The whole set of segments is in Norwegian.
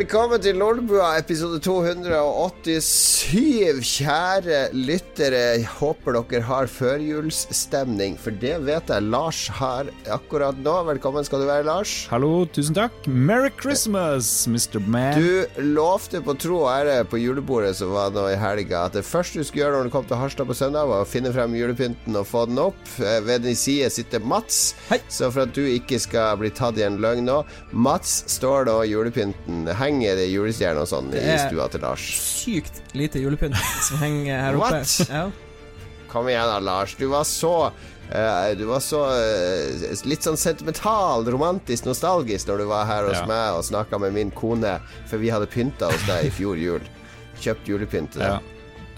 Velkommen til Lolbua, episode 287. Kjære lyttere, jeg håper dere har førjulsstemning, for det vet jeg Lars har akkurat nå. Velkommen skal du være, Lars. Hallo, tusen takk. Merry Christmas, Mr. Man. Du lovte på tro og ære på julebordet som var nå i helga, at det første du skulle gjøre når du kom til Harstad på søndag, var å finne frem julepynten og få den opp. Eh, Ved din side sitter Mats, Hei. så for at du ikke skal bli tatt i en løgn nå Mats står nå julepynten Henger det julestjerner og sånn i er- stua til Lars? Sykt lite julepynt som henger her oppe. What? Ja. Kom igjen da, Lars. Du var så uh, Du var så uh, litt sånn sentimental, romantisk, nostalgisk når du var her hos Ja. meg og snakka med min kone, for vi hadde pynta hos deg i fjor jul. Kjøpt julepynt til deg. Ja.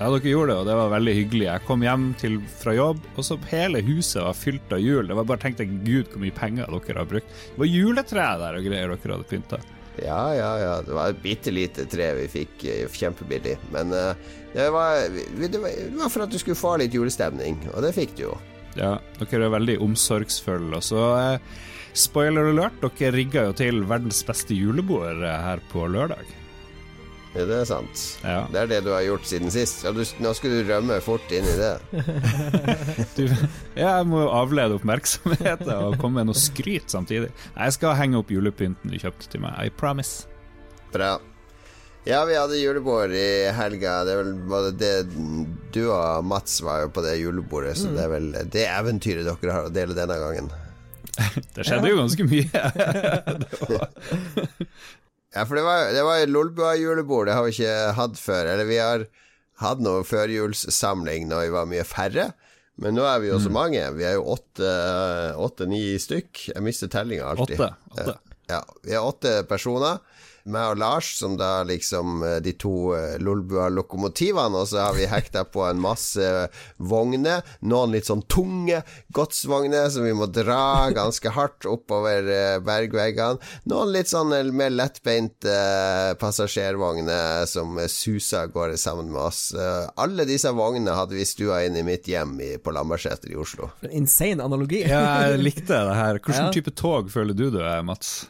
ja, dere gjorde det, og det var veldig hyggelig. Jeg kom hjem til, fra jobb, og så hele huset var fylt av jul. Det var bare tenkte jeg, gud, hvor mye penger dere har brukt. Det var juletre der og greier dere hadde pynta. Ja, ja, ja. Det var et bitte lite tre vi fikk eh, kjempebillig. Men uh, det, var, det, var, for at du skulle få litt julestemning, og det fikk du jo. Ja, dere er veldig omsorgsfulle. Og så, uh, spoiler alert, dere rigga jo til verdens beste julebord her på lørdag. Ja, det er sant. Ja. Det er det du har gjort siden sist. Ja, du, nå skulle du rømme fort inn i det. Du, jeg må jo avlede oppmerksomheten og komme med noe skryt samtidig. Jeg skal henge opp julepynten du kjøpte til meg. I promise. Bra. Ja, vi hadde julebord i helga. Det er vel både det Du og Mats var jo på det julebordet, så det er vel det eventyret dere har å dele denne gangen. Det skjedde jo ganske mye. Ja, for det var, det var Lolbua-julebord. Det har vi ikke hatt før. Eller vi har hatt noe førjulssamling når vi var mye færre. Men nå er vi jo så mange. Vi er jo åtte-ni stykk. Jeg mister tellinga alltid. Åtte. åtte. Ja, vi er åtte personer. Meg og Lars, som da liksom eh, de to eh, Lolbua-lokomotivene, og så har vi hekta på en masse vogner. Noen litt sånn tunge godsvogner som vi må dra ganske hardt oppover eh, bergveggene. Noen litt sånn mer lettbeinte passasjervogner som suser av gårde sammen med oss. Alle disse vognene hadde vi stua inn i mitt hjem på Lambertseter i Oslo. For en insane analogi. Ja, jeg likte det her. Hvilken type tog føler du du er, Mats?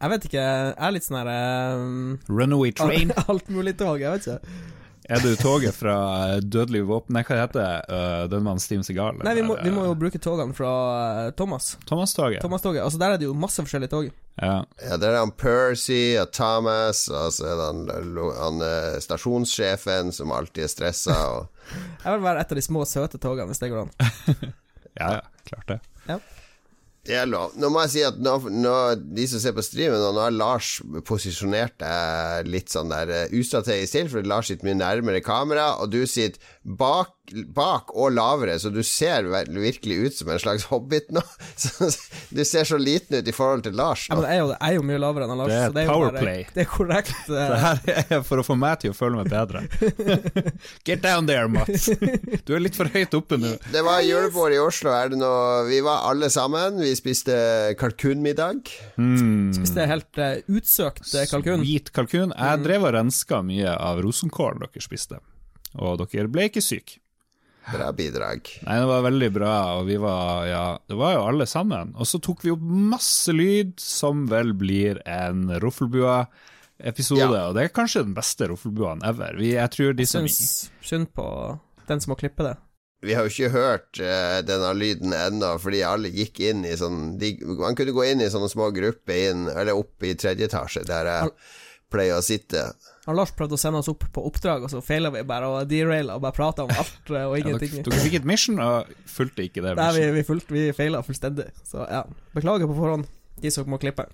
Jeg vet ikke, jeg er litt sånn her um, Runaway train? Alt mulig tog, jeg vet ikke. Er du toget fra eh, Dødelig våpen Nei, hva heter det? Uh, den mannen Steam Segal? Nei, vi må, vi må jo bruke togene fra uh, Thomas. Thomas-toget. Thomas-toget. Altså, der er det jo masse forskjellige tog. Ja. Ja, det er han Percy og Thomas, og så er det han, han eh, stasjonssjefen som alltid er stressa. Og Jeg vil være et av de små, søte togene, hvis det går an. ja, ja, klart det. Det er lov. Nå må jeg si at nå, nå, de som ser på streamen, nå har Lars posisjonert deg litt sånn der eh, ustrategisk til, for Lars sitter mye nærmere kamera, og du sitter bak, bak og lavere, så du ser virkelig ut som en slags hobbit nå. Du ser så liten ut i forhold til Lars Ja, men jeg er jo, jeg er jo mye lavere enn Lars, Det er så det er jo bare powerplay. Det er korrekt. Det her er for å få meg til å føle meg bedre. Get down there, Mats. Du er litt for høyt oppe nå. Det var julebord i Oslo. Er det noe Vi var alle sammen. Vi spiste kalkunmiddag. Mm. Spiste helt uh, utsøkt uh, kalkun. Hvit kalkun. Jeg drev og renska mye av rosenkålen dere spiste, og dere ble ikke syke. Bra bidrag. Nei, det var veldig bra, og vi var Ja, det var jo alle sammen. Og så tok vi opp masse lyd, som vel blir en Roffelbua-episode, Ja. og det er kanskje den beste Roffelbuaen ever. Vi, jeg tror de som Syns synd på den som må klippe det. Vi har jo ikke hørt uh, denne lyden ennå, fordi alle gikk inn i sånn de, Man kunne gå inn i sånne små grupper inn, eller opp i tredje etasje, der jeg pleier å sitte. Han Lars prøvde å sende oss opp på oppdrag, og så feila vi bare og deraila og bare prata om alt og og ja, dere, ingenting. dere fikk et mission og fulgte ikke det Nei, vi, vi, fulgte, vi feila fullstendig. Så ja, beklager på forhånd, de som må klippe.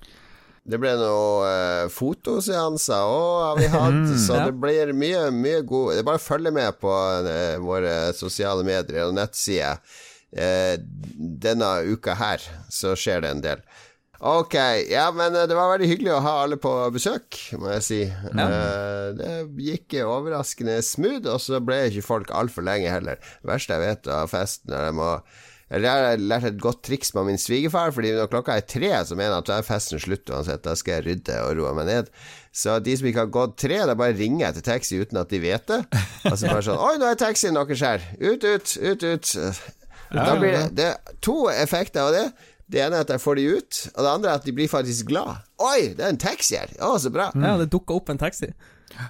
Det ble noen eh, fotoseanser òg, har vi hatt, så Ja. det blir mye, mye god Det er bare å følge med på eh, våre sosiale medier og nettsider. Eh, denne uka her så skjer det en del. Ok, ja, men eh, det var veldig hyggelig å ha alle på besøk, må jeg si. Ja. det gikk overraskende smooth, og så ble ikke folk altfor lenge heller. Det verste jeg vet av festen, er jeg må eller jeg har lært et godt triks med min svigerfar, Fordi når klokka er tre, så mener jeg at da er festen slutt uansett. Da skal jeg rydde og roe meg ned. Så de som ikke har gått tre, da bare ringer jeg til taxi uten at de vet det. Og så bare sånn Oi, nå er taxien deres her! Ut, ut, ut, ut. Da blir det, det to effekter av det. Det ene er at jeg får de ut, og det andre er at de blir faktisk glad. Oi, det er en taxi her! Å, så bra. Ja, det dukka opp en taxi.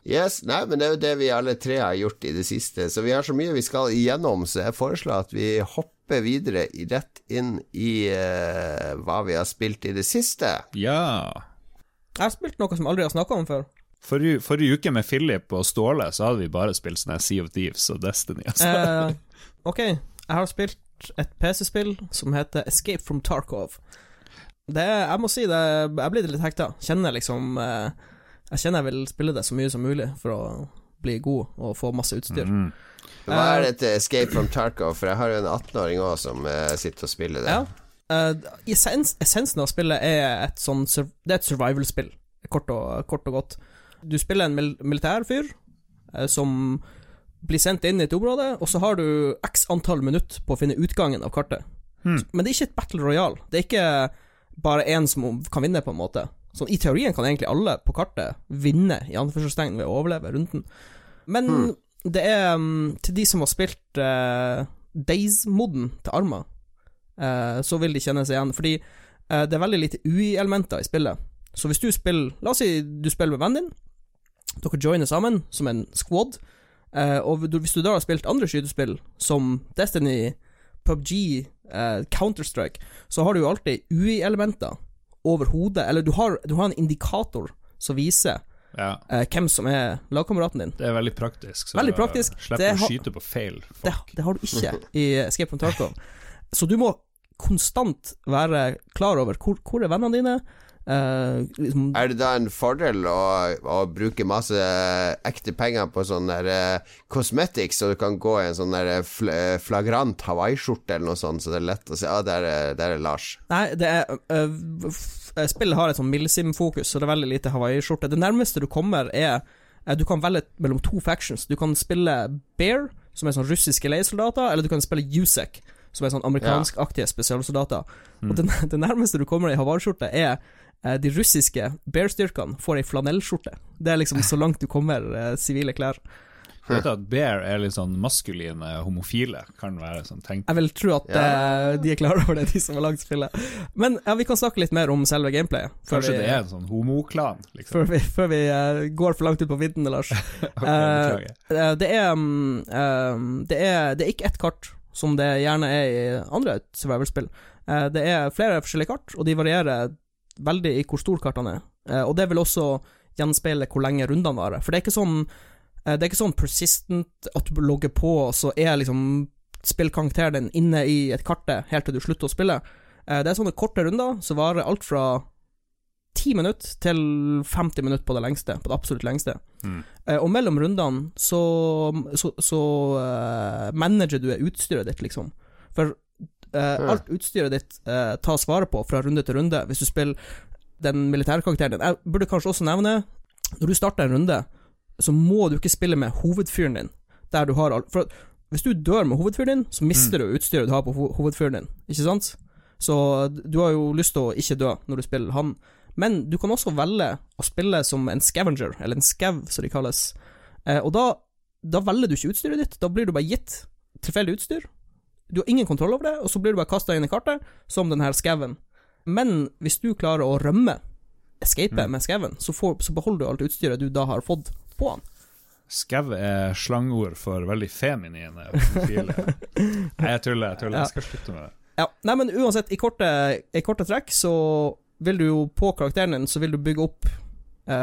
Yes, nei, men det er jo det vi alle tre har gjort i det siste. Så vi har så mye vi skal igjennom, så jeg foreslår at vi hopper videre rett inn i uh, hva vi har spilt i det siste. Ja. Jeg har spilt noe som aldri har snakka om før. Forrige, forrige uke med Philip og Ståle, så hadde vi bare spilt sånn Sea of Thieves og Destiny. Altså. Uh, ok, jeg har spilt et PC-spill som heter Escape from Tarkov. Det, jeg må si det, jeg blir litt hekta. Kjenner liksom eh, Jeg kjenner jeg vil spille det så mye som mulig for å bli god og få masse utstyr. Mm. Hva er dette Escape from Tarkov? For jeg har jo en 18-åring òg som eh, sitter og spiller det. Ja. Eh, essens, essensen av spillet er et sånn Det er et survival-spill, kort kort og godt. Du spiller en mil militærfyr eh, som blir sendt inn i et område, og så har du x antall minutter på å finne utgangen av kartet. Hmm. Men det er ikke et battle royal. Det er ikke bare én som kan vinne, på en måte. Sånn, I teorien kan egentlig alle på kartet vinne, i anførselstegn, ved å overleve runden. Men Hmm. det er mm, til de som har spilt uh, Days-moden til Arma, uh, så vil de kjenne seg igjen. Fordi uh, det er veldig lite UI-elementer i spillet. Så hvis du spiller La oss si du spiller med vennen din. Dere joiner sammen som en squad. Eh, og hvis du da har spilt andre skytespill, som Destiny, PubG, uh, Counter-Strike, så har du jo alltid UI-elementer over hodet. Eller du har, du har en indikator som viser Ja. Uh, hvem som er lagkameraten din. Det er veldig praktisk. Så Veldig praktisk. Slipper Det å skyte på feil Det, det har du ikke i Escape from Tarkov. Så du må konstant være klar over hvor, hvor er vennene dine. Eh, liksom, Er det da en fordel å, å bruke masse ekte penger på sånn der uh, cosmetics, så du kan gå i en sånn der fl flagrant hawaiiskjorte eller noe sånt, så det er lett å se Ja, der er, der er Lars. nei, det er uh, eh, Spillet har et sånn Milsim-fokus, så det er veldig lite hawaiiskjorte. Det nærmeste du kommer, er eh, Du kan velge mellom to factions. Du kan spille Bear, som er sånn russiske leiesoldater, eller du kan spille Yusek, som er sånn amerikanskaktige spesialsoldater. Og det, det nærmeste du kommer i hawaiiskjorte, er eh, de russiske Bear-styrkene får ei flanellskjorte. Det er liksom så langt du kommer eh, sivile klær. Du vet at Bear er litt sånn maskuline homofile, kan være sånn tenkt. Jeg vil tro at Ja. eh, de er klar over det, de som har lagd spillet. Men ja, vi kan snakke litt mer om selve gameplayet. Kanskje vi- det er en sånn homoklan, liksom. Før vi, før vi uh, går for langt ut på viddene, Lars. okay, uh. Eh, det, er, eh, det er Det er ikke ett kart, som det gjerne er i andre survival-spill. Uh, det er flere forskjellige kart, og de varierer veldig i hvor store kartene er. Eh, og det vil også gjenspeile hvor lenge rundene varer. For det er ikke sånn eh, Det er ikke sånn persistent at du logger på, og så er liksom spillkarakteren din inne i et karte helt til du slutter å spille. Eh, det er sånne korte runder som varer alt fra 10 minutter til 50 minutter på det lengste, på det absolutt lengste. Mm. Eh, og mellom rundene så, så, så manager du utstyret ditt, liksom. For Ja. alt utstyret ditt uh, tas vare på fra runde til runde, hvis du spiller den militærkarakteren din. Jeg burde kanskje også nevne, når du starter en runde, så må du ikke spille med hovedfyren din, der du har alt For hvis du dør med hovedfyren din, så mister du utstyret du har på ho hovedfyren din, ikke sant? Så du har jo lyst til å ikke dø når du spiller han. Men du kan også velge å spille som en scavenger, eller en scav, som de kalles. Eh, og da, da velger du ikke utstyret ditt, da blir du bare gitt tilfeldig utstyr. Du har ingen kontroll over det, og så blir du bare kasta inn i kartet som den her scaven. Men hvis du klarer å rømme, escape Mm. med skauen, så, så beholder du alt utstyret du da har fått på han. Skau er slangord for veldig feminine homofile. Nei, jeg tuller, jeg tuller. Jeg skal slutte med det. Ja, nei, men uansett, i korte, i korte trekk så vil du jo på karakteren din Så vil du bygge opp eh,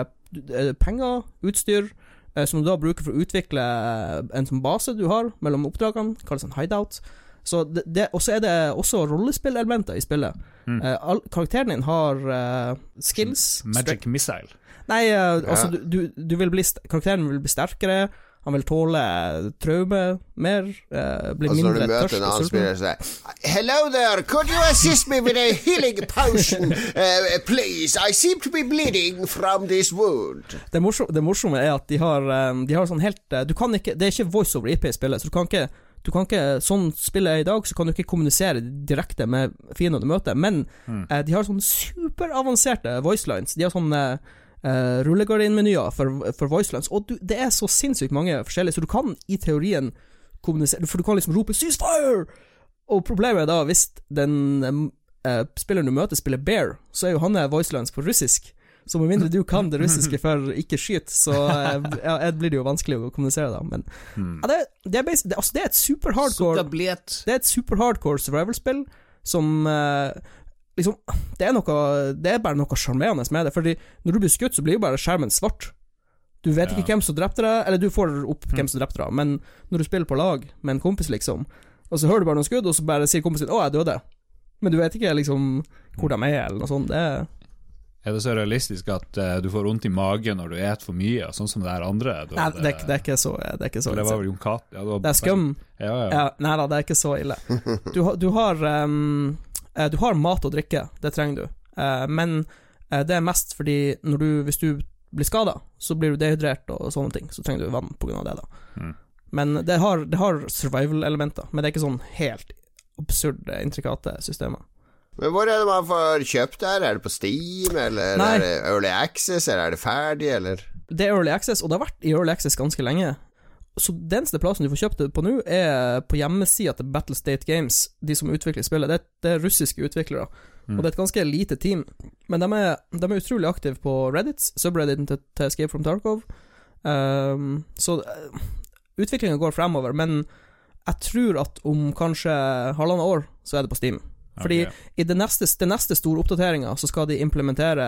eh, penger, utstyr, eh, som du da bruker for å utvikle eh, en sånn base du har mellom oppdragene, kalles en hideout. Så det, det, og så er det også rollespillelementer i spillet. Mm. Uh, all, karakteren din har uh, skills Magic missile. Nei, altså, Ja. du, du, du vil bli karakteren vil bli sterkere, han vil tåle traume mer, eh, bli Altså når du møter en annen spiller, så er Hello there, could you assist me with a healing potion, uh, please? I seem to be bleeding from this wound. Det, morsom, det morsomme er at de har, de har sånn helt Du kan ikke Det er ikke voice over IP i spillet, så du kan ikke du kan ikke, Sånn spillet er i dag, så kan du ikke kommunisere direkte med fiendene du møter, men Mm. eh, de har sånne superavanserte voicelines. De har sånne eh, rullegardinmenyer for, for voicelines, og du, det er så sinnssykt mange forskjellige, så du kan i teorien kommunisere For du kan liksom rope 'ceasefire'! Og problemet er da hvis den eh, spilleren du møter, spiller Bear, så er jo han voicelines på russisk. Så med mindre du kan det russiske for ikke skyt, så eh, ja, blir det jo vanskelig å kommunisere, da. Men Hmm. ja, det, det, er det, altså, det er et super hardcore Det er et super hardcore survival-spill som eh, Liksom det er, noe, det er bare noe sjarmerende med det. Fordi når du blir skutt, så blir jo bare skjermen svart. Du vet ikke hvem som drepte deg, eller du får opp hvem som drepte deg, men når du spiller på lag med en kompis, liksom, og så hører du bare noen skudd, og så bare sier kompisen 'Å, jeg døde', men du vet ikke liksom hvor de er, eller noe sånt. Det er Er det så realistisk at uh, du får vondt i magen når du et for mye, sånn som det er andre? Du, Nei, det, det er ikke så Det er ikke så det var vel Jon Cat... Ja, Det er skum. Ja, ja. Ja, nei da, det er ikke så ille. Du, har- du har eh, Du har mat og drikke, det trenger du, uh, men uh, det er mest fordi du, hvis du blir skada, så blir du dehydrert og sånne ting, så trenger du vann av det, da. Mm. Men det har, har survival-elementer, men det er ikke sånn helt absurde, intrikate systemer. Men hvor er det man får kjøpt det her? Er det på Steam, eller Nei. er det Early Access, eller er det ferdig, eller? Det er Early Access, og det har vært i Early Access ganske lenge. Så den eneste plassen du får kjøpt det på nå, er på hjemmesida til Battle State Games, de som utvikler spillet. Det, er- det er russiske utviklere, Mm. og det er et ganske lite team. Men de er, de er utrolig aktive på Reddits, subredditen til, til Escape from Tarkov. Um, så uh, utviklinga går fremover, men jeg tror at om kanskje halvannet år, så er det på Steam. Fordi okay. i det neste, det neste store oppdateringa så skal de implementere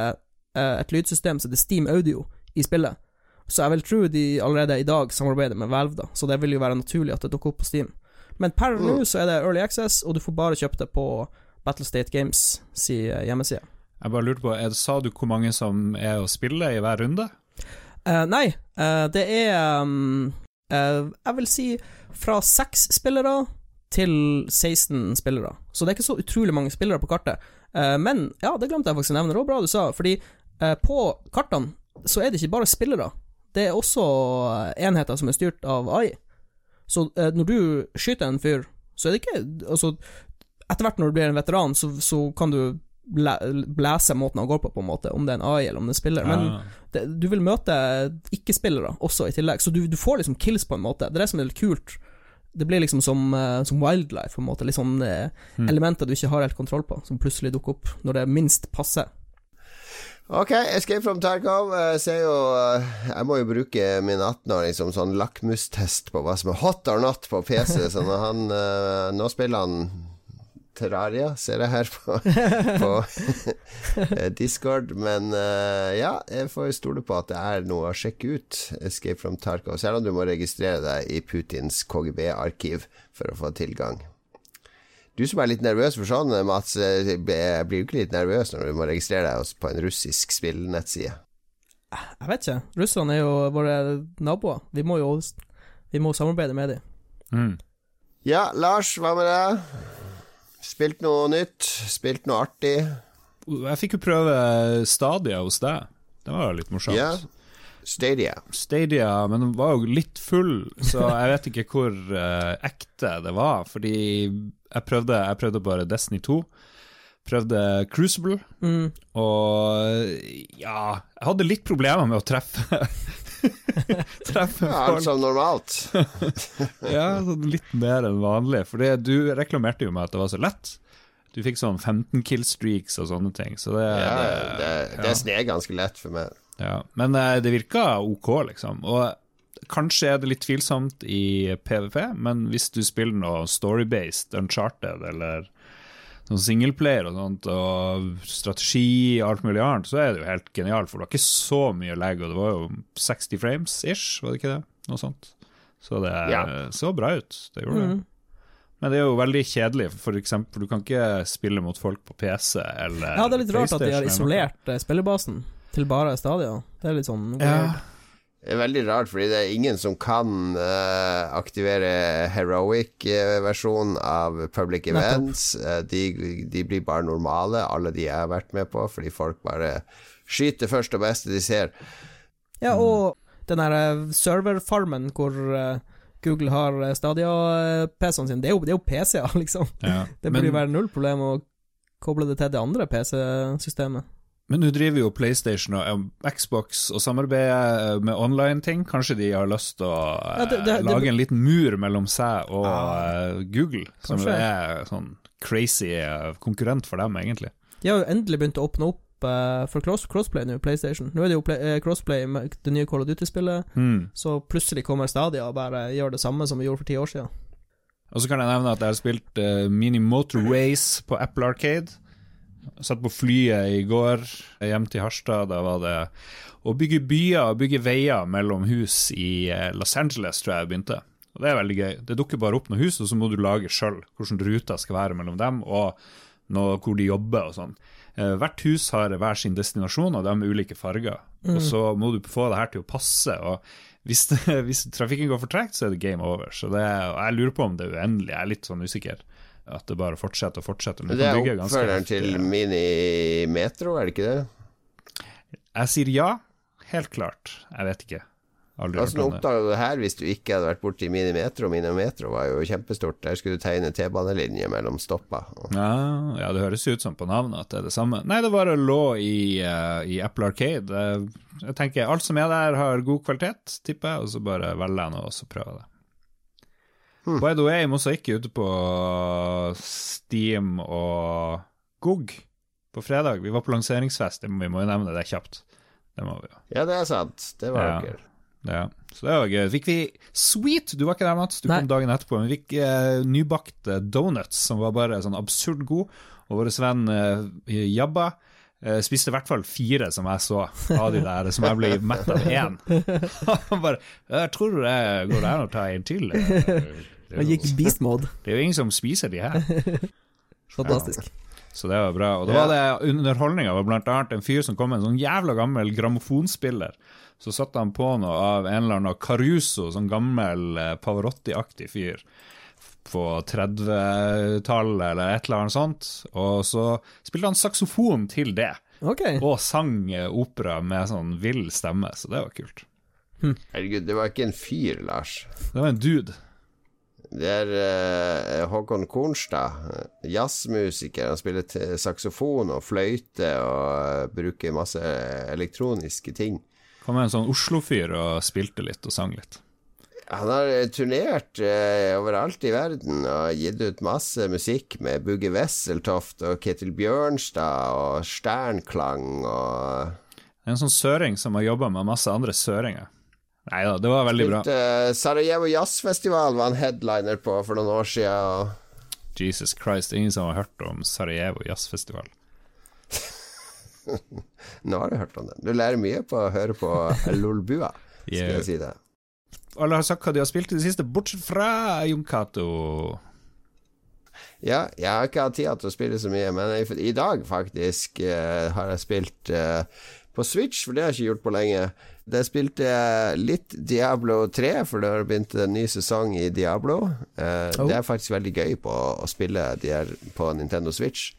eh, et lydsystem som heter Steam Audio i spillet. Så jeg vil tro de allerede i dag samarbeider med Valve, da, så det vil jo være naturlig at det dukker opp på Steam. Men per nå så er det Early Access, og du får bare kjøpt det på Battlestate Games si eh, hjemmeside. Jeg bare lurte på, det, Sa du hvor mange som er å spille i hver runde? Uh, nei, uh, det er um, uh, Jeg vil si fra seks spillere til 16 spillere. Så det er ikke så utrolig mange spillere på kartet. Eh, men ja, det glemte jeg faktisk å nevne. Det var bra du sa, fordi eh, på kartene så er det ikke bare spillere. Det er også enheter som er styrt av AI. Så eh, når du skyter en fyr, så er det ikke Altså, etter hvert når du blir en veteran, så, så kan du blæse måten han går på, på en måte, om det er en AI eller om det er en spiller. Men Ja. det, du vil møte ikke-spillere også i tillegg, så du, du får liksom kills på en måte. Det er det som er litt kult. Det blir liksom som, eh, som wildlife, på en måte. Litt sånn eh, Hmm. elementer du ikke har helt kontroll på, som plutselig dukker opp når det minst passer. Ok, Escape from Tarkov. Jeg ser jo eh, Jeg må jo bruke min 18-åring som sånn lakmustest på hva som er hot or not på PC. Så når han eh, Nå spiller han Terraria, ser jeg her på, på eh, Discord. Men eh, ja, jeg får stole på at det er noe å sjekke ut. Escape from Tarkov. Selv om du må registrere deg i Putins KGB-arkiv for å få tilgang. Du som er litt nervøs for sånn, Mats, eh, blir jo ikke litt nervøs når du må registrere deg på en russisk spillnettside? Jeg vet ikke. Russerne er jo våre naboer. Vi må jo Vi må samarbeide med dem. Mm. Ja, Lars, hva med deg? Spilt noe nytt? Spilt noe artig? Jeg fikk jo prøve Stadia hos deg. Det var jo litt morsomt. Ja. Stadia. Stadia, men den var jo litt full, så jeg vet ikke hvor uh, ekte det var. Fordi jeg prøvde, jeg prøvde bare Destiny 2. Prøvde Crucible, Mm. og ja Jeg hadde litt problemer med å treffe Treffe Ja, alt som normalt. Ja, sånn litt mer enn vanlig. For du reklamerte jo med at det var så lett. Du fikk sånn 15 kill streaks og sånne ting. Så det, Ja, det, det, det sned ganske lett for meg. Ja, men eh, det virka ok, liksom. Og kanskje er det litt tvilsomt i PVP, men hvis du spiller noe story-based, uncharted eller sånn singleplayer og sånt, og strategi og alt mulig annet, så er det jo helt genialt, for det var ikke så mye lag, og det var jo 60 frames ish, var det ikke det? Noe sånt. Så det Ja. så bra ut, det gjorde det. Mm. Men det er jo veldig kjedelig, for eksempel, du kan ikke spille mot folk på PC eller Ja, det er litt rart at de har PlayStation isolert eh, spillebasen til bare stadion. Det er litt sånn Ja. weird. Det er veldig rart, fordi det er ingen som kan uh, aktivere heroic-versjonen av public events. Uh, de, de blir bare normale, alle de jeg har vært med på, fordi folk bare skyter først og beste de ser. Ja, og den her eh, serverfarmen hvor uh, Google har eh, Stadia-PC-ene sine, det er jo, det er jo PC-er, liksom. Ja. Det burde jo være null problem å koble det til det andre PC-systemet. Men nå driver jo PlayStation og eh, Xbox og samarbeider med online-ting. Kanskje de har lyst til å eh, Ja, det- det- det- lage en liten mur mellom seg og ja, eh, Google, som Kanskje. er sånn crazy eh, konkurrent for dem, egentlig. De har jo endelig begynt å åpne opp eh, for cross crossplay nå, PlayStation. Nå er det jo play, eh, crossplay med det nye Call of Duty-spillet, mm. så plutselig kommer Stadia og bare gjør det samme som vi gjorde for ti år siden. Og så kan jeg nevne at jeg har spilt eh, Mini Motor Race på Apple Arcade. Satt på flyet i går hjem til Harstad. Da var det å bygge byer og bygge veier mellom hus i eh, Los Angeles, tror jeg jeg begynte. Og Det er veldig gøy. Det dukker bare opp noen hus, og så må du lage sjøl hvordan ruta skal være mellom dem, og noe, hvor de jobber og sånn. Eh, hvert hus har hver sin destinasjon, og de er ulike farger. Og så må du få det her til å passe. og hvis, hvis trafikken går for tregt, så er det game over. Så det, jeg lurer på om det er uendelig. Jeg er litt sånn usikker. At det bare fortsetter og fortsetter. Det er oppfølgeren til Minimetro, Mini Metro, er det ikke det? Jeg sier ja, helt klart. Jeg vet ikke. Aldri Altså, nå om det. oppdaga du det her hvis du ikke hadde vært borti Minimetro. Minimetro Mini var jo kjempestort. Der skulle du tegne T-banelinje mellom stoppa. Ja, ja, det høres ut som på navnet at det er det samme. Nei, det bare lå i, uh, i Apple Arcade. Jeg tenker alt som er der, har god kvalitet, tipper jeg, og så bare velger jeg noe og så prøver jeg det. Hmm. By the way, jeg Mosaikk ikke ute på Steam og GOG på fredag. Vi var på lanseringsfest, vi må jo nevne det kjapt. Det må vi jo. Ja, det er sant. Det var Ja. dere. Ja, så det var gøy. Fikk vi Sweet! Du var ikke der, Mats. Du Nei. kom dagen etterpå. Men vi fikk eh, nybakte donuts som var bare sånn absurd god. Og vår venn eh, Jabba eh, spiste i hvert fall fire som jeg så av de der, som jeg ble mett av én. Han bare tror det går det an å ta en til. Det Han gikk beast mode. det er jo ingen som spiser de her. Fantastisk. Så det var bra. Og da var det underholdninga var blant annet en fyr som kom med en sånn jævla gammel grammofonspiller. Så satte han på noe av en eller annen Caruso, sånn gammel eh, Pavarotti-aktig fyr. På 30-tallet eller et eller annet sånt. Og så spilte han saksofon til det. okay. Og sang eh, opera med sånn vill stemme, så det var kult. Herregud, det var ikke en fyr, Lars. Det var en dude. Det er uh, Håkon Kornstad, eh, jazzmusiker. Han spiller saksofon og fløyte og uh, bruker masse elektroniske ting. Han var en sånn Oslo-fyr og spilte litt og sang litt. Han har eh, turnert uh, overalt i verden og gitt ut masse musikk med Bugge Wesseltoft og Ketil Bjørnstad og Sternklang og En sånn søring som har jobba med masse andre søringer. Nei da, det var veldig bra. Spilte, eh, Sarajevo Jazzfestival var han headliner på for noen år siden. Og Jesus Christ, ingen som har hørt om Sarajevo jazzfestival. nå har du hørt om den. Du lærer mye på å høre på Lolbua, skal Yeah. jeg si det. Alle har sagt hva de har spilt i det siste, bortsett fra Jon Cato. Ja, jeg har ikke hatt tid til å spille så mye, men i, i dag faktisk uh, har jeg spilt uh, på Switch, for det har jeg ikke gjort på lenge. Der spilte jeg litt Diablo 3, for det har begynt en ny sesong i Diablo. Eh, Oh. Det er faktisk veldig gøy på å spille de her på Nintendo Switch.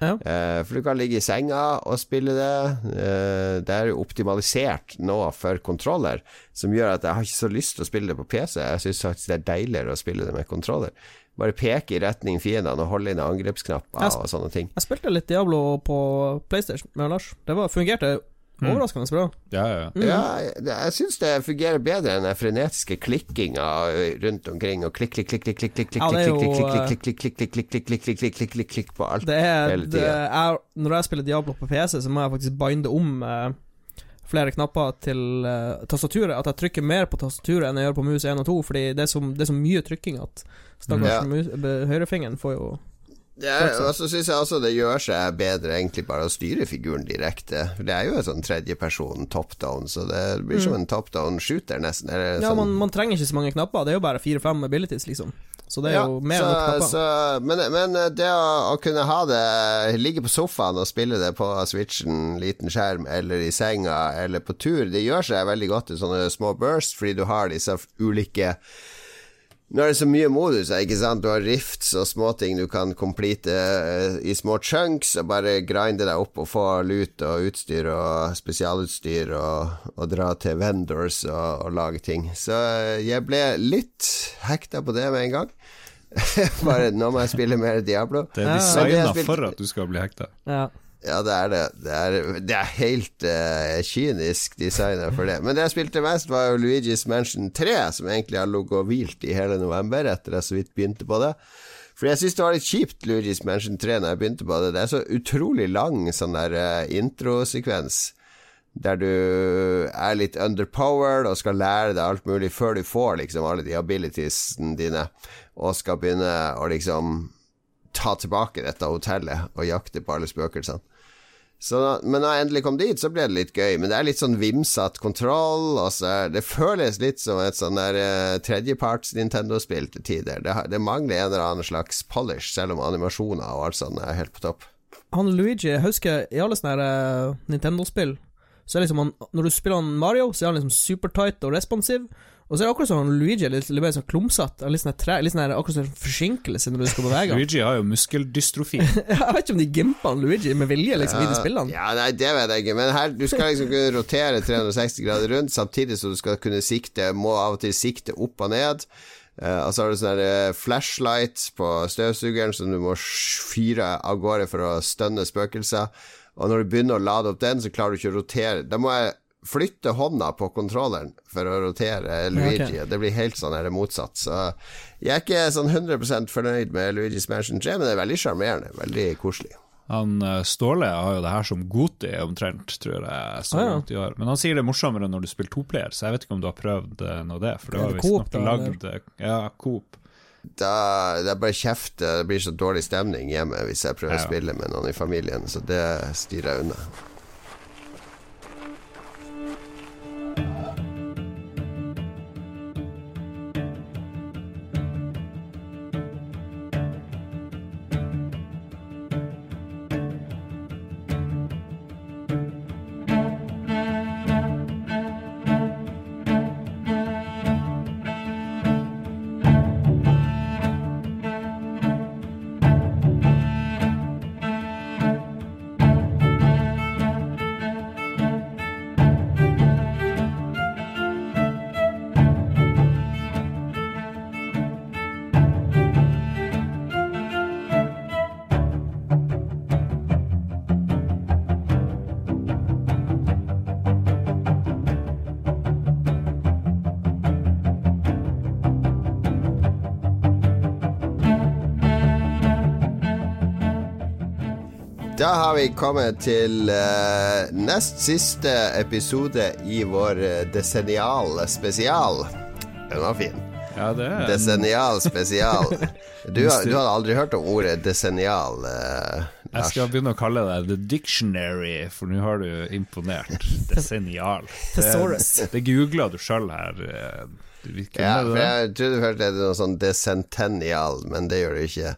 Ja. Eh, for du kan ligge i senga og spille det. Eh, det er jo optimalisert nå for kontroller, som gjør at jeg har ikke så lyst til å spille det på PC. Jeg syns faktisk det er deiligere å spille det med kontroller. Bare peke i retning fiendene og holde inn angrepsknapper og sånne ting. Jeg spilte litt Diablo på PlayStation med Lars. Det var, fungerte overraskende bra. Ja, ja, ja. Ja, jeg, jeg syns det fungerer bedre enn den frenetiske klikkinga rundt omkring, og klikk, klikk, klikk, klikk, klikk, klikk, klikk, er klikk, klikk, klikk, klikk, klikk, klikk, klikk, klikk, klikk, klikk, klikk, klikk, klikk på alt. Det er, Hele tida. er Når jeg spiller Diablo på PC, så må jeg faktisk binde om eh, flere knapper til eh, tastaturet. At jeg trykker mer på tastaturet enn jeg gjør på mus 1 og 2, fordi det er så, er mye trykking at stakkars høyrefingeren får jo Er, og så syns jeg også det gjør seg bedre egentlig bare å styre figuren direkte. Det er jo en sånn tredjeperson top down, så det blir som en top down shooter, nesten. Eller Ja, sånn, man, man trenger ikke så mange knapper. Det er jo bare fire-fem abilities, liksom. Så det er Ja, jo mer så, enn nok knapper. så, men, men det å, å kunne ha det Ligge på sofaen og spille det på switchen, liten skjerm, eller i senga, eller på tur, det gjør seg veldig godt i sånne små burst, fordi du har disse ulike Nå er det så mye moduser, ikke sant? Du har rifts og småting du kan complete eh, i små chunks, og bare grinde deg opp og få lut og utstyr og spesialutstyr og, og dra til vendors og, og lage ting. Så eh, jeg ble litt hekta på det med en gang. Bare nå må jeg spille mer Diablo. Det er designa spilte- for at du skal bli hekta. Ja. Ja, det er det. Det er, det er helt uh, kynisk designa for det. Men det jeg spilte mest, var jo Luigi's Mansion 3, som egentlig har ligget og hvilt i hele november, etter jeg så vidt begynte på det. For jeg syns det var litt kjipt, Luigi's Mansion 3, når jeg begynte på det. Det er så utrolig lang sånn der uh, introsekvens der du er litt underpowered og skal lære deg alt mulig før du får liksom alle de abilitiesene dine, og skal begynne å liksom ta tilbake dette hotellet og jakte på alle spøkelsene. Så, men når jeg endelig kom dit, så ble det litt gøy. Men det er litt sånn vimsete kontroll. Altså, det føles litt som et sånn der uh, tredjeparts Nintendo-spill til tider. Det, det, mangler en eller annen slags polish, selv om animasjoner og alt sånt er helt på topp. Han Luigi, jeg husker i alle sånne uh, Nintendo-spill så er liksom han, Når du spiller han Mario, så er han liksom supertight og responsiv. Og så er det akkurat sånn Luigi er litt, litt mer sånn klumsete. Litt sånn tre, litt sånn akkurat sånn forsinkelse når du skal bevege han. Luigi har jo muskeldystrofi. jeg vet ikke om de gimper Luigi med vilje liksom ja, i de spillene. Ja, nei, det vet jeg ikke. Men her, du skal liksom kunne rotere 360 grader rundt, samtidig som du skal kunne sikte Må av og til sikte opp og ned. Uh, og så har du sånn uh, flashlight på støvsugeren som du må fyre av gårde for å stønne spøkelser. Og når du begynner å lade opp den, så klarer du ikke å rotere. Da må jeg flytte hånda på kontrolleren for å rotere Luigi. Okay. Det blir helt sånn her motsatt. Så jeg er ikke sånn 100% fornøyd med Luigi's Mansion 3, men det er veldig sjarmerende. Veldig koselig. Han eh, Ståle har jo det her som Goti omtrent, tror jeg. Så ah, ja. år. Men han sier det er morsommere når du spiller toplayer, så jeg vet ikke om du har prøvd eh, noe det. For det var visstnok lagd Ja, Coop. Da, det er bare kjeft. Det blir så dårlig stemning hjemme hvis jeg prøver ja. å spille med noen i familien, så det styrer jeg unna. Har vi kommet til uh, nest siste episode i vår uh, desennial spesial. Den var fin. Ja, det er Desennial spesial. Du, du hadde aldri hørt om ordet desennial? Uh, jeg skal begynne å kalle deg The Dictionary, for nå har du imponert. Desennial. Det, det googla du sjøl her. Ja, for jeg trodde først det var noe sånn desentennial, men det gjør det ikke.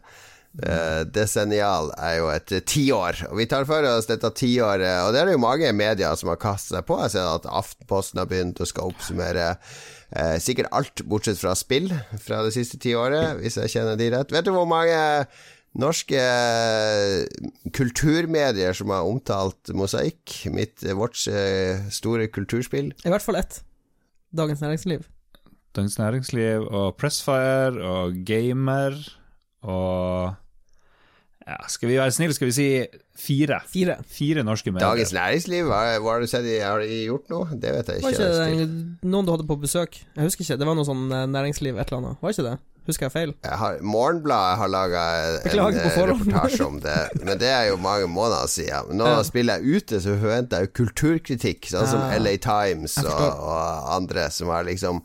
Uh, desennial er jo et tiår, og vi tar for oss dette tiåret. Og det er det jo mange medier som har kastet seg på. Jeg ser at Aftenposten har begynt å skal oppsummere uh, sikkert alt bortsett fra spill fra det siste tiåret, hvis jeg kjenner de rett. Vet du hvor mange norske kulturmedier som har omtalt Mosaikk, mitt, vårt uh, store kulturspill? I hvert fall ett. Dagens Næringsliv. Dagens Næringsliv og Pressfire og Gamer og ja, Skal vi være snille, skal vi si fire. Fire, fire norske medier. Dagens Næringsliv, hva, hva har du sett de har gjort nå? Det vet jeg ikke. Var ikke det noen du hadde på besøk? Jeg husker ikke, det var noe sånn eh, næringsliv, et eller annet. Var ikke det? Husker jeg feil? Jeg har, Morgenbladet har laga en eh, reportasje om det, men det er jo mange måneder siden. Nå ja. spiller jeg ute, så forventer jeg jo kulturkritikk, sånn som LA Times og, og andre som har liksom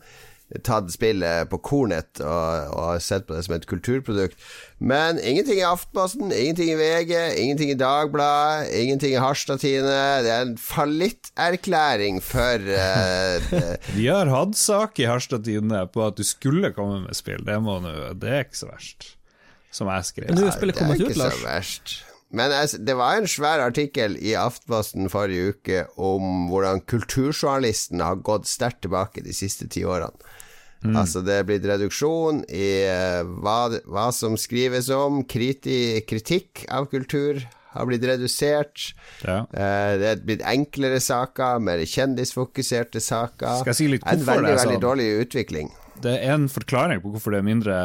tatt spillet på kornet og, og sett på det som et kulturprodukt. Men ingenting i Aftenposten, ingenting i VG, ingenting i Dagbladet, ingenting i Harstad-Tine. Det er en fallitterklæring for uh, Vi har hatt sak i Harstad-Tine på at du skulle komme med spill. Det, må nu, det er ikke så verst, som jeg skrev. Men du, spillet kommet ut, Lars. Verst. Men det var en svær artikkel i Aftenposten forrige uke om hvordan kulturjournalisten har gått sterkt tilbake de siste ti årene. Mm. Altså, det er blitt reduksjon i uh, hva, hva, som skrives om. Kriti, kritikk av kultur har blitt redusert. Ja. Uh, det er blitt enklere saker, mer kjendisfokuserte saker. Si en veldig, det er sånn? veldig dårlig utvikling. Det er en forklaring på hvorfor det er mindre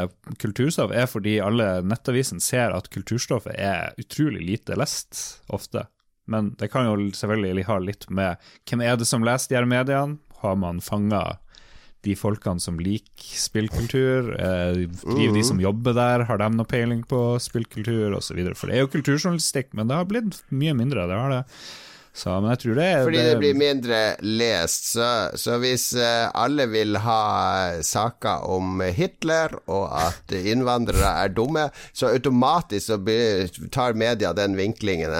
kulturstoff, er fordi alle nettavisene ser at kulturstoffet er utrolig lite lest, ofte. Men det kan jo selvfølgelig ha litt med hvem er det som leser de her mediene? Har man fanga de folkene som liker spillkultur? Eh, driver de som jobber der, har de noe peiling på spillkultur osv.? For det er jo kulturjournalistikk, men det har blitt mye mindre. Det har det. Så, men jeg tror det er Fordi det blir mindre lest. Så, så hvis eh, alle vil ha saker om Hitler og at innvandrere er dumme, så automatisk så blir, tar media den vinklingen.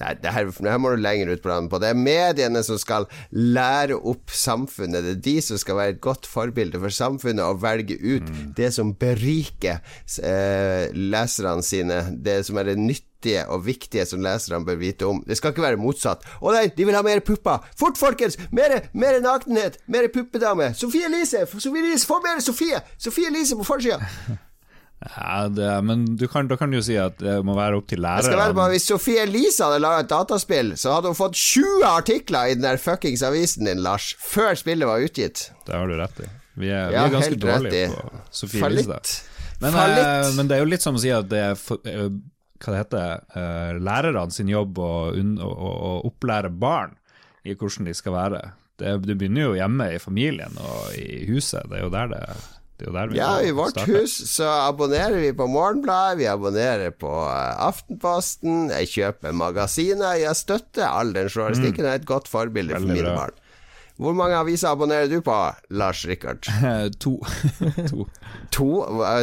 Nei, det her, det her må du lenger ut på landet på. Det er mediene som skal lære opp samfunnet. Det er de som skal være et godt forbilde for samfunnet og velge ut det som beriker eh, leserne sine, det som er det nyttige og viktige som leserne bør vite om. Det skal ikke være motsatt. Å nei, de vil ha mer pupper! Fort, folkens! Mer, mer nakenhet! Mer puppedame! Sofie Elise! Sofie Elise! Få mer Sofie! Sofie Elise på forsida! Ja, det, men du kan, da kan du jo si at det må være opp til læreren. på. Hvis Sofie Elise hadde laga et dataspill, så hadde hun fått 20 artikler i den der fuckings avisen din, Lars, før spillet var utgitt. Det har du rett i. Vi er, vi er ganske dårlige på Sofie Elise. Men, eh, men det er jo litt som å si at det er for, eh, hva det heter, eh, lærerne sin jobb å, å, å, å opplære barn i hvordan de skal være. Det, det begynner jo hjemme i familien og i huset. Det er jo der det, vi Ja, i vårt starte. hus så abonnerer vi på Morgenbladet, vi abonnerer på eh, Aftenposten, jeg kjøper magasiner, jeg støtter all den journalistikken, Det er et godt forbilde for Mm. Veldig mine bra. barn. Hvor mange aviser abonnerer du på, Lars Rikard? to. to. To?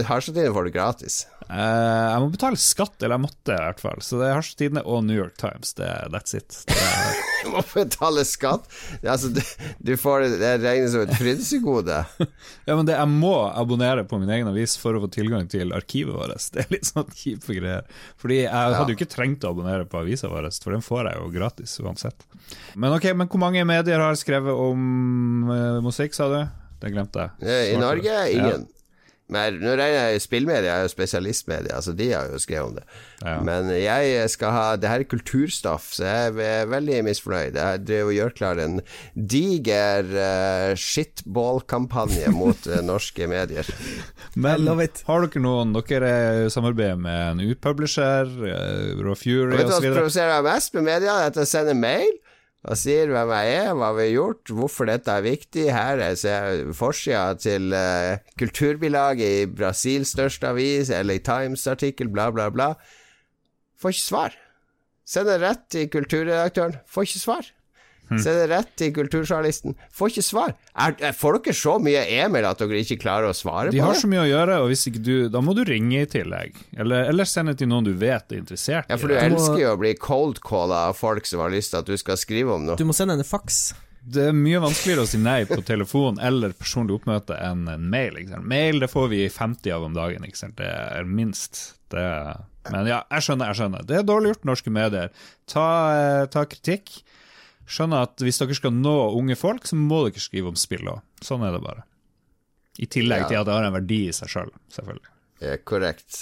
Harstadtidene får du gratis. Uh, jeg må betale skatt, eller jeg måtte i hvert fall. Så det er Harstad og New York Times. Det, that's it. Det er, Du må betale skatt. Altså, du, du får det, regnes som et frynsegode. ja, men det, jeg må abonnere på min egen avis for å få tilgang til arkivet vårt. Det er litt sånn kjipe greier. Fordi jeg hadde jo ikke trengt å abonnere på avisa vår, for den får jeg jo gratis uansett. Men ok, men hvor mange medier har skrevet om uh, musikk, sa du? Det glemte jeg. Eh, I Norge Ingen. ingen. Men nå regner jeg spillmedia er jo spesialistmedia, så de har jo skrevet om det. Ja. Men jeg skal ha Det her er kulturstoff, så jeg er veldig misfornøyd. Jeg drev og gjør klar en diger uh, shitball-kampanje mot uh, norske medier. Men har dere noen Dere samarbeider med en utpublisher, uh, Raw Fury Vet du hva som provoserer meg mest med media? At jeg sender mail og sier hvem jeg er, hva vi har gjort, hvorfor dette er viktig. Her er se- forsida til uh, kulturbilaget i Brasils største avis, LA Times-artikkel, bla, bla, bla. Får ikke svar. Send det rett til kulturredaktøren. Får ikke svar. Send det rett til kulturjournalisten. Får ikke svar. Er, er, får dere så mye e-mail at dere ikke klarer å svare De på har så mye å gjøre, og hvis ikke du Da må du ringe i tillegg. Eller, eller sende til noen du vet er interessert Ja, for du det. elsker jo å bli cold-calla av folk som har lyst til at du skal skrive om noe. Du må sende en faks. Det er mye vanskeligere å si nei på telefon eller personlig oppmøte enn en mail. Ikke sant? Mail det får vi 50 av om dagen, ikke sant? det er minst. Det er, men ja, jeg skjønner, jeg skjønner. Det er dårlig gjort, norske medier. Ta, eh, ta kritikk. Skjønner at hvis dere skal nå unge folk, så må dere skrive om spill òg. Sånn er det bare. I tillegg Ja. til at det har en verdi i seg sjøl, selv, selvfølgelig. Ja, korrekt.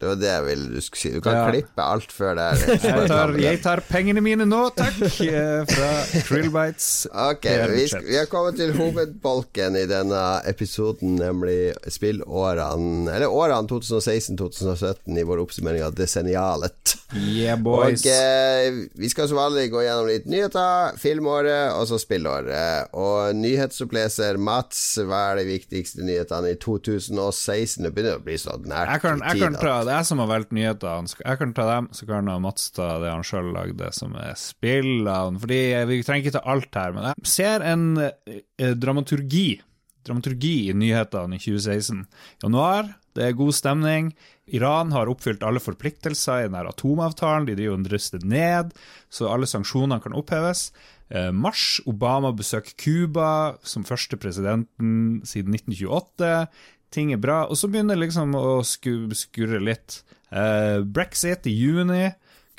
Det var det jeg ville du skulle si. Du kan Ja. klippe alt før det er Jeg tar, jeg tar pengene mine nå, takk, eh, fra Krillbites. Ok, vi, vi har kommet til hovedbolken i denne episoden, nemlig spillårene Eller årene 2016-2017 i vår oppsummering av desennialet. Yeah, boys. Og eh, vi skal som vanlig gå gjennom litt nyheter, filmåret og så spillåret. Og nyhetsoppleser Mats, hva er de viktigste nyhetene i 2016? Det begynner å bli så nært Jeg kan, i jeg kan ta, Det jeg som har valgt nyhetene. Jeg kan ta dem, så kan Mats ta det han sjøl lagde, som er spillene. Fordi Vi trenger ikke ta alt her, men jeg ser en eh, dramaturgi Dramaturgi i nyhetene i 2016. Januar, det er god stemning. Iran har oppfylt alle forpliktelser i den atomavtalen. De driver og ruster ned, så alle sanksjonene kan oppheves. Eh, mars, Obama besøker Cuba som første presidenten siden 1928. Ting er bra. Og så begynner det liksom å skurre litt. Eh, Brexit i juni.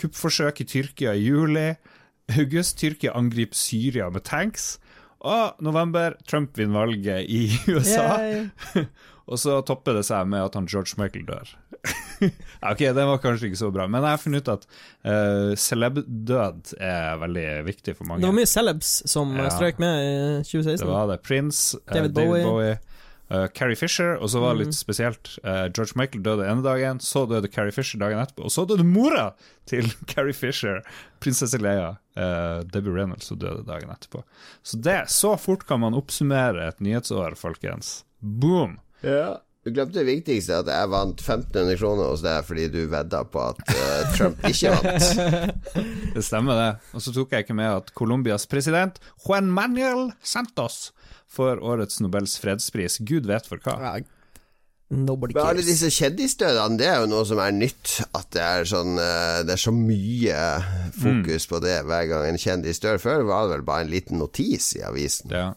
Kuppforsøk i Tyrkia i juli. August, Tyrkia angriper Syria med tanks. Og november, Trump vinner valget i USA. Og så topper det seg med at han George Michael dør. ok, den var kanskje ikke så bra, men jeg har funnet ut at uh, celeb-død er veldig viktig for mange. Det var mye celebs som Ja. strøk med i Det var det. Prince, David, David David, Bowie. Bowie. Uh, Carrie Fisher, og så var det litt spesielt. Uh, George Michael døde ene dagen, så døde Carrie Fisher dagen etterpå, og så døde mora til Carrie Fisher, prinsesse Leia, uh, Debbie Reynolds, som døde dagen etterpå. Så det, så fort kan man oppsummere et nyhetsår, folkens. Boom! Ja. Du glemte det viktigste, at jeg vant 1500 kroner hos deg fordi du vedda på at uh, Trump ikke vant. Det stemmer, det. Og så tok jeg ikke med at Colombias president, Juan Manuel Santos, får årets Nobels fredspris. Gud vet for hva. Ja, Nobody Men alle disse kjendisdødene, det er jo noe som er nytt. At det er sånn eh, Det er så mye fokus på det hver gang en kjendis dør. Før var det vel bare en liten notis i avisen. Ja.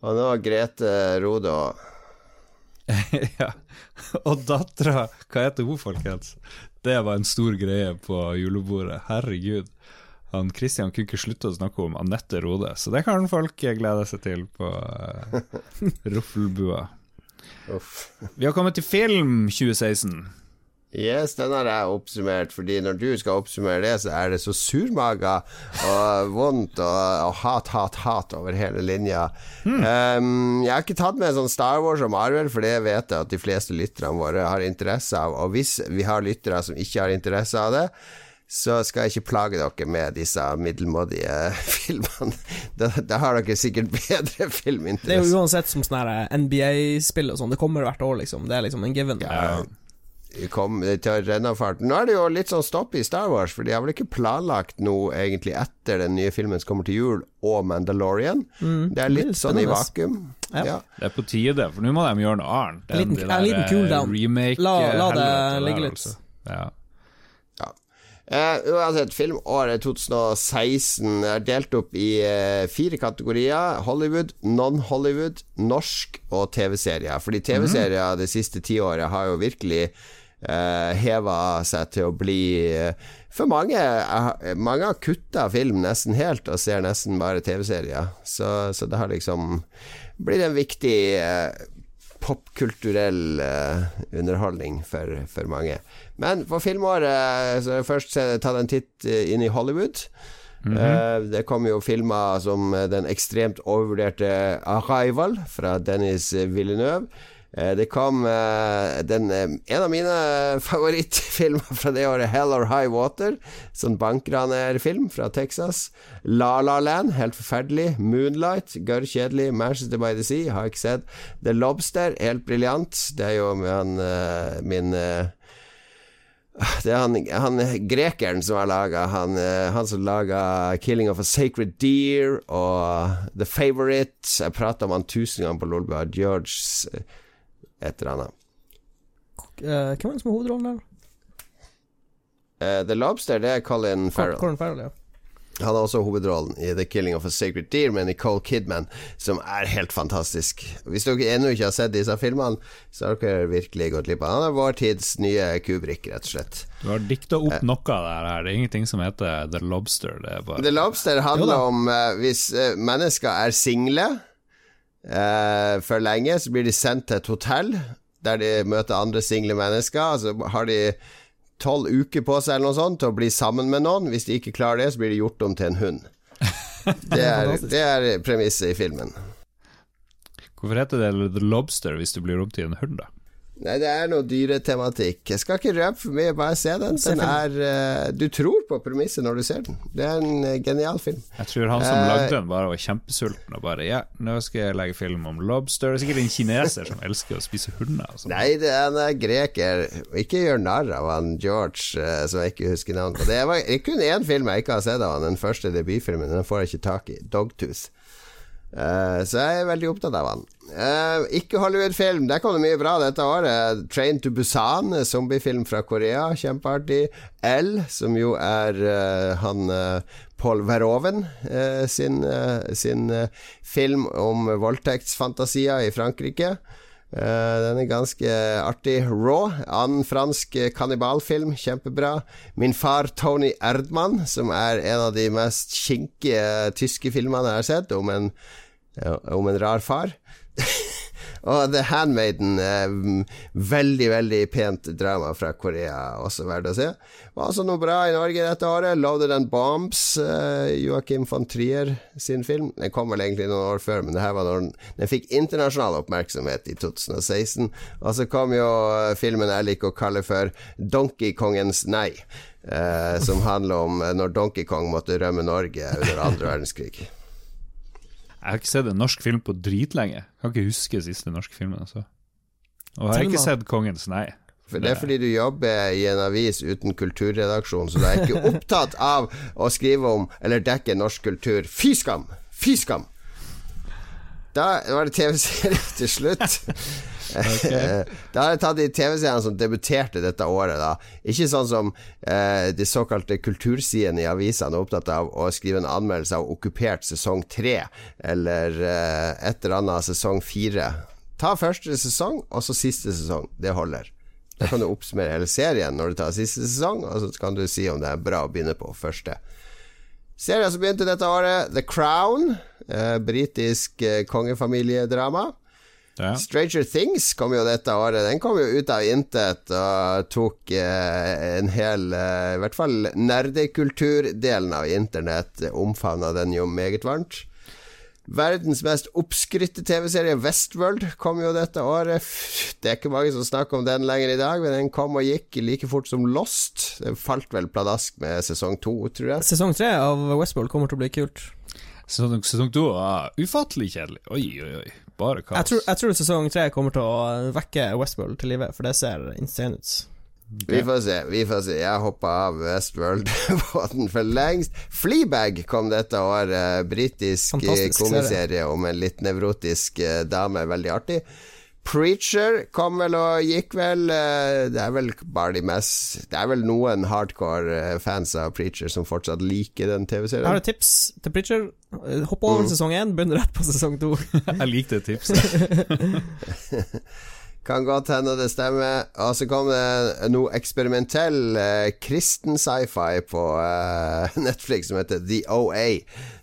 Og nå Grete Rode og ja. Og dattera, hva heter hun, folkens? Det var en stor greie på julebordet. Herregud. Han Christian kunne ikke slutte å snakke om Anette Rode, så det kan folk glede seg til på uh, Ruffelbua. Uff. Vi har kommet til film 2016. Yes, den har jeg oppsummert, fordi når du skal oppsummere det, så er det så surmaga og vondt og, og hat, hat, hat over hele linja. Um, jeg har ikke tatt med sånn Star Wars og Marvel, for det vet jeg at de fleste lytterne våre har interesse av. Og hvis vi har lyttere som ikke har interesse av det, så skal jeg ikke plage dere med disse middelmådige filmene. Da, da har dere sikkert bedre Det er jo uansett som sånne NBA-spill og sånn. Det kommer hvert år, liksom. Det er liksom en given. Ja, kom til rennafart. Nå er det jo litt sånn stopp i Star Wars, for de har vel ikke planlagt noe egentlig etter den nye filmen som kommer til jul, og Mandalorian. Mm, Det er litt sånn i vakuum. Ja. Ja. Det er på tide, for nå må de gjøre noe annet. En liten- enn de en liten der, cool eh, down. La- la det helvete ligge der, litt. altså. Ja. Eh, uansett, filmåret 2016 er delt opp i uh, fire kategorier. Hollywood, non-Hollywood, norsk og TV-serier. Fordi TV-serier det siste tiåret har jo virkelig uh, heva seg til å bli uh, For mange uh, Mange har kutta film nesten helt og ser nesten bare TV-serier. Så, så det har liksom blitt en viktig eh, popkulturell eh, underholdning for, for mange. Men for filmåret så har jeg først tatt en titt eh, inn i Hollywood. Eh, det kom jo filmer som eh, den ekstremt overvurderte 'Arrival' fra Dennis Villeneuve. Eh, Det kom eh, den, eh, en av mine favorittfilmer fra det året, 'Hell or High Water'. Sånn bankranerfilm fra Texas. 'La La Land', helt forferdelig. 'Moonlight', gørr kjedelig. 'Manchester by the Sea', har jeg ikke sett. 'The Lobster', helt briljant. Det er jo min, eh, min eh, det er han, han grekeren som har laga han, eh, han som laga 'Killing of a Sacred Deer' og 'The Favourite'. Jeg prata om han tusen ganger på Lolbua. George eh, et eller annet. Eh, hvem er det som har hovedrollen der? Uh, The Lobster, det er Colin Farrell. Colin Farrell, ja. Han har også hovedrollen i 'The Killing of a Sacred Deer' med Nicole Kidman, som er helt fantastisk. Hvis dere ennå ikke har sett disse filmene, så har dere virkelig gått glipp av Han er vår tids nye Kubrick, rett og slett. Du har dikta opp noe av det her. Det er ingenting som heter The Lobster. Det er bare The Lobster handler om eh, hvis eh, mennesker er single eh, for lenge, så blir de sendt til et hotell der de møter andre single mennesker. Så har de tolv uker på seg eller noe sånt til å bli sammen med noen. Hvis de ikke klarer det, så blir de gjort om til en hund. Det er, det er premisset i filmen. Hvorfor heter det The Lobster hvis du blir om til en hund, da? Nei, det er noe dyretematikk. Jeg skal ikke røpe for mye, bare se den. Den er uh, Du tror på premisset når du ser den. Det er en uh, genial film. Jeg tror han som uh, lagde den, bare var kjempesulten og bare Ja, nå skal jeg legge film om lobster. Det er sikkert en kineser som elsker å spise hunder. Altså. Nei, det er en eh, greker. Ikke gjør narr av han George, eh, som jeg ikke husker navnet på. Det var er kun én film jeg ikke har sett av han, den første debutfilmen. Den får jeg ikke tak i. Dogtooth. Eh, så jeg er veldig opptatt av han. Eh, ikke Hollywood-film. Der kom det mye bra dette året. Train to Busan, zombiefilm fra Korea. Kjempeartig. L, som jo er uh, han uh, Paul Verhoeven eh, sin, sin film om voldtektsfantasier i Frankrike. Den er ganske artig. Raw, annen fransk kannibalfilm, kjempebra. Min far Tony Erdmann, som er en av de mest kinkige tyske filmene jeg har sett, om en, om en rar far. Og The Handmaiden, eh, veldig, veldig pent drama fra Korea, også verdt å se. Var altså noe bra i Norge dette året. Loaded and Bombs, eh, Joakim von Trier sin film. Den kom vel egentlig noen år før, men det her var når den, den fikk internasjonal oppmerksomhet i 2016. Og så kom jo eh, filmen jeg liker å kalle for Donkey Kongens nei. Eh, som handler om eh, når Donkey Kong måtte rømme Norge under andre verdenskrig. Jeg har ikke sett en norsk film på dritlenge. Jeg kan ikke huske siste norske filmen. Altså. Og jeg har ikke sett Kongens nei. For Det er fordi du jobber i en avis uten kulturredaksjon, så du er ikke opptatt av å skrive om eller dekke norsk kultur. Fy skam! Fy skam! Da var det TV-serie til slutt. da har jeg tatt de TV-seriene som debuterte dette året. da Ikke sånn som eh, de såkalte kultursidene i avisene er opptatt av å skrive en anmeldelse av Okkupert sesong tre, eller eh, et eller annet sesong fire. Ta første sesong, og så siste sesong. Det holder. Da kan du oppsummere hele serien når du tar siste sesong, og så kan du si om det er bra å begynne på første. Serien som begynte dette året, The Crown. Eh, Britisk eh, kongefamiliedrama. Ja. Stranger Things kom jo dette året. Den kom jo ut av intet og tok eh, en hel eh, I hvert fall nerdekulturdelen av internett omfavna den jo meget varmt. Verdens mest oppskrytte TV-serie, Westworld, kom jo dette året. Det er ikke mange som snakker om den lenger i dag, men den kom og gikk like fort som Lost. Den falt vel pladask med sesong to, tror jeg. Sesong tre av Westworld kommer til å bli kult. Sesong, sesong to var ufattelig kjedelig. Oi, oi, oi. Bare kaos. Jeg tror, jeg tror sesong tre kommer til å vekke Westworld til live, for det ser insane ut. Vi får se, vi får se. Jeg hoppa av Westworld-båten for lengst. Fleabag kom dette året. Britisk eh, Fantastisk komiserie om en litt nevrotisk eh, dame. Veldig artig. Preacher kom vel og gikk vel. eh, Det er vel bare de mest Det er vel noen hardcore fans av Preacher som fortsatt liker den Jeg har TV-serien. et tips til Preacher. Hopp over Mm. sesong én, begynn rett på sesong to. Jeg likte tipset. Kan godt hende det stemmer. Og så kom det noe eksperimentell eh, kristen sci-fi på eh, Netflix som heter The OA.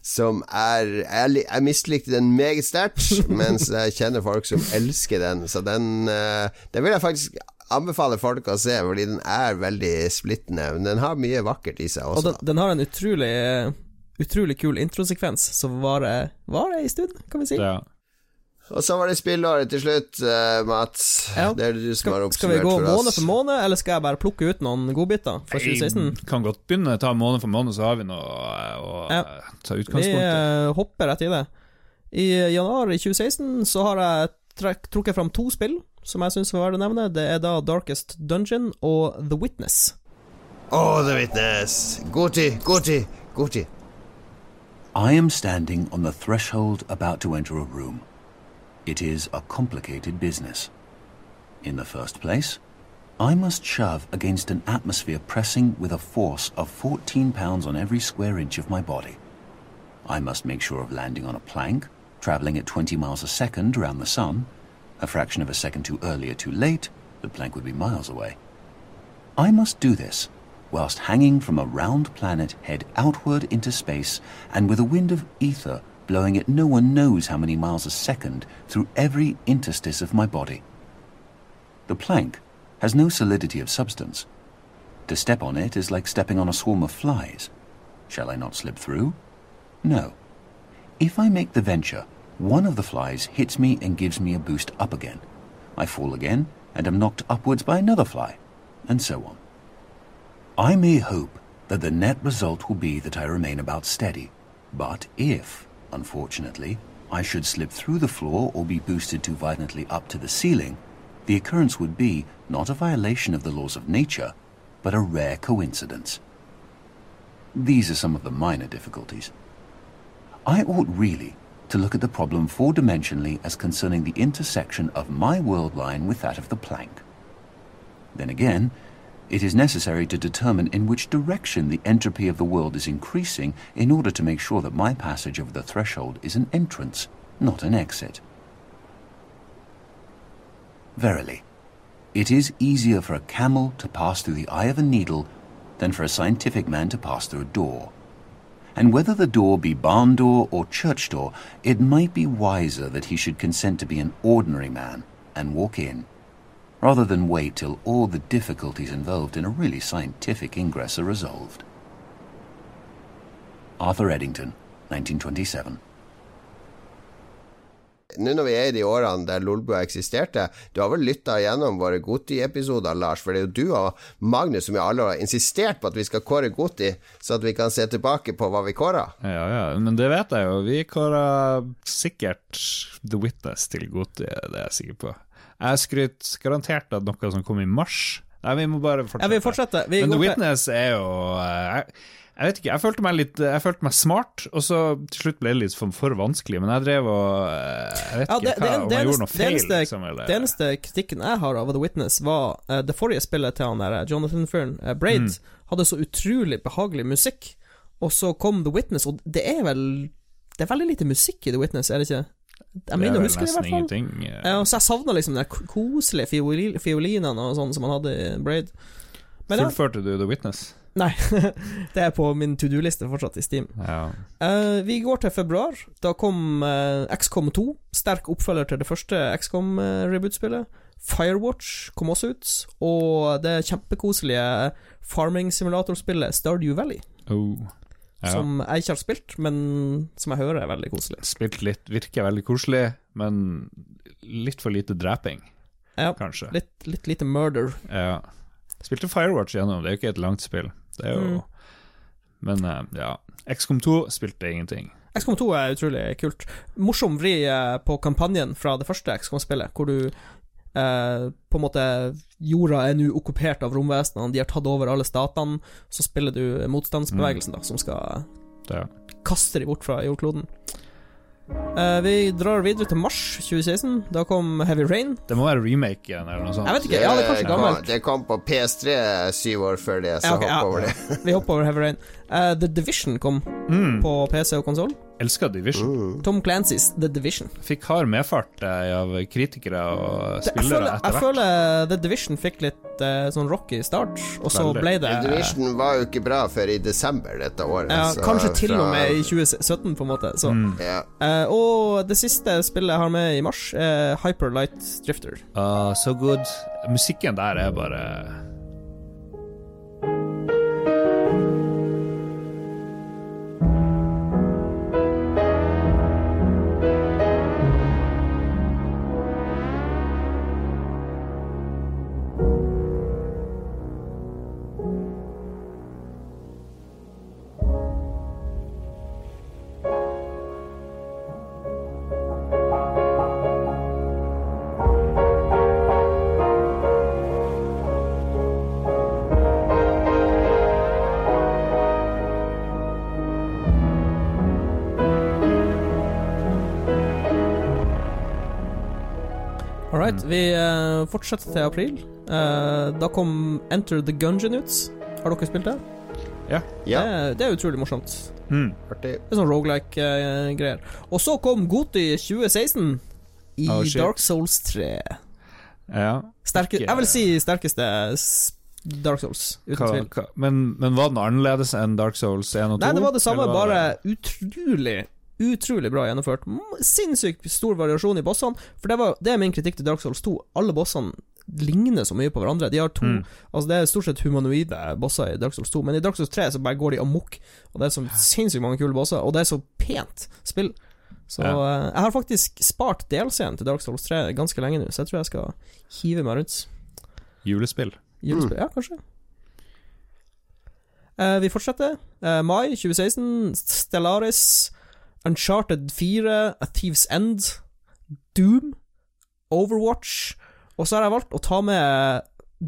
Som er Jeg, jeg mislikte den meget sterkt, mens jeg kjenner folk som elsker den. Så den eh, Den vil jeg faktisk anbefale folk å se, fordi den er veldig splittende. Men den har mye vakkert i seg Og også. den, den har en utrolig eh, Utrolig kul introsekvens som varer var en stund, kan vi si. Ja. Og så var det spillåret til slutt, uh, Mats. Ja. Det er du som har oppsummert for oss. skal vi gå måned for måned, eller skal jeg bare plukke ut noen godbiter fra 2016? Jeg kan godt begynne å ta måned for måned, så har vi noe eh, å Ja. eh, ta Vi utgangspunkt i. eh, hopper rett i det. I januar i 2016 så har jeg trekk, trukket fram to spill som jeg syns var verdt å nevne. Det er da Darkest Dungeon og The Witness. Oh, The Witness. God tid, god tid, god tid. I am standing on the threshold about to enter a room. It is a complicated business. In the first place, I must shove against an atmosphere pressing with a force of 14 pounds on every square inch of my body. I must make sure of landing on a plank, traveling at 20 miles a second around the sun. A fraction of a second too early or too late, the plank would be miles away. I must do this whilst hanging from a round planet head outward into space and with a wind of ether blowing at no one knows how many miles a second through every interstice of my body. The plank has no solidity of substance. To step on it is like stepping on a swarm of flies. Shall I not slip through? No. If I make the venture, one of the flies hits me and gives me a boost up again. I fall again and am knocked upwards by another fly, and so on. I may hope that the net result will be that I remain about steady, but if, unfortunately, I should slip through the floor or be boosted too violently up to the ceiling, the occurrence would be not a violation of the laws of nature, but a rare coincidence. These are some of the minor difficulties. I ought really to look at the problem four-dimensionally as concerning the intersection of my world line with that of the plank. Then again, it is necessary to determine in which direction the entropy of the world is increasing in order to make sure that my passage over the threshold is an entrance, not an exit. Verily, it is easier for a camel to pass through the eye of a needle than for a scientific man to pass through a door. and whether the door be barn door or church door, it might be wiser that he should consent to be an ordinary man and walk in, rather than wait till all the difficulties involved in a really scientific ingress are resolved. Arthur Eddington, 1927. Nå når vi er i de årene der Lolbua eksisterte, du har vel lytta gjennom våre Goti-episoder, Lars? For det er jo du og Magnus som i alle år har insistert på at vi skal kåre Goti, så at vi kan se tilbake på hva vi kåra. Ja, ja, men det vet jeg jo. Vi kåra sikkert The Witness til Goti, det er jeg sikker på. Jeg skryter garantert av noe som kom i mars. Nei, vi må bare fortsette. Ja, vi fortsetter. Vi men The Witness er jo eh, jeg, jeg vet ikke, jeg følte meg litt Jeg følte meg smart, og så til slutt ble det litt for, for vanskelig. Men jeg drev og eh, Jeg vet Ja, ikke det, det, hva, om jeg gjorde noe feil, eneste, liksom. Eller, det eneste kritikken jeg har av The Witness, var uh, det forrige spillet til han der Jonathan Fyrn, uh, Braid, Mm. hadde så utrolig behagelig musikk, og så kom The Witness, og det er vel Det er veldig lite musikk i The Witness, er det ikke? Jeg mener er å huske det, i hvert fall. ingenting. eh. Ja, så jeg savna liksom de koselige fioli- fiolinene og sånn som han hadde i Braid. Men Fullførte du The Witness? nei. det er på min to do-liste fortsatt i Steam. Ja. Uh, vi går til februar. Da kom uh, XCOM 2. Sterk oppfølger til det første XCOM-reboot-spillet. Firewatch kom også ut. Og det kjempekoselige farming-simulatorspillet Stardew Valley. Oh. Ja. Som jeg ikke har spilt, men som jeg hører er veldig koselig. Spilt litt, virker veldig koselig, men litt for lite draping, Ja, kanskje. litt, litt lite murder. Ja. Spilte Firewatch gjennom, det er jo ikke et langt spill. Det er jo Mm. Men eh, ja. XCOM 2 spilte ingenting. XCOM 2 er utrolig kult. Morsom vri eh, på kampanjen fra det første XCOM-spillet, hvor du eh, på en måte Jorda er nå okkupert av romvesenene, de har tatt over alle statene. Så spiller du motstandsbevegelsen, da, som skal Det, kaste de bort fra jordkloden. Eh, vi drar videre til mars 2016. Da kom Heavy Rain. det må være remaken eller noe sånt. Jeg vet ikke, ja, det er kanskje gammelt. det kom på PS3 syv år før det, så Ja, okay, hopp ja. over det. Vi hopper over Heavy Rain. Eh, The Division kom Mm, på PC og konsoll. elsker Division. Mm. Tom Clancys The Division. Fikk hard medfart eh, av kritikere og spillere etter hvert. jeg føler The Division fikk litt eh, sånn rocky start, og så ble det The Division var jo ikke bra før i desember dette året. ja, så Kanskje til og med i 2017, på en måte. Så. Mm. ja. Eh, og det siste spillet jeg har med i mars, er Hyper Light Drifter. så so good. Musikken der er bare right, vi uh, fortsetter til april. Uh, da kom Enter the Gungeon ut. Har dere spilt det? ja, Det, er- det er utrolig morsomt. mm. Det er sånn rogelike-greier. og så kom Goti 2016 i Oh. Dark Souls 3. Ja. Sterke, jeg vil si sterkeste Dark Souls, uten Hva, tvil. hva, men, men var den annerledes enn Dark Souls 1 og 2? Nei, det var det samme, var bare utrolig Utrolig bra gjennomført. Mm, Sinnssykt stor variasjon i bossene. For det, var, det er min kritikk til Dark Souls 2. Alle bossene ligner så mye på hverandre. De har to Mm. Altså Det er stort sett humanoide bosser i Dark Souls 2, men i Dark Souls 3 så bare går de amok. Og det er så sinnssykt mange kule bosser, og det er så pent spill. Så Ja. uh, jeg har faktisk spart DLC-en til Dark Souls 3 ganske lenge nå, så jeg tror jeg skal hive meg rundt. Julespill. Julespill, ja, kanskje. Uh, vi fortsetter. Uh, mai 2016, Stellaris, Uncharted 4, A Thieves End, Doom, Overwatch. Og så har jeg valgt å ta med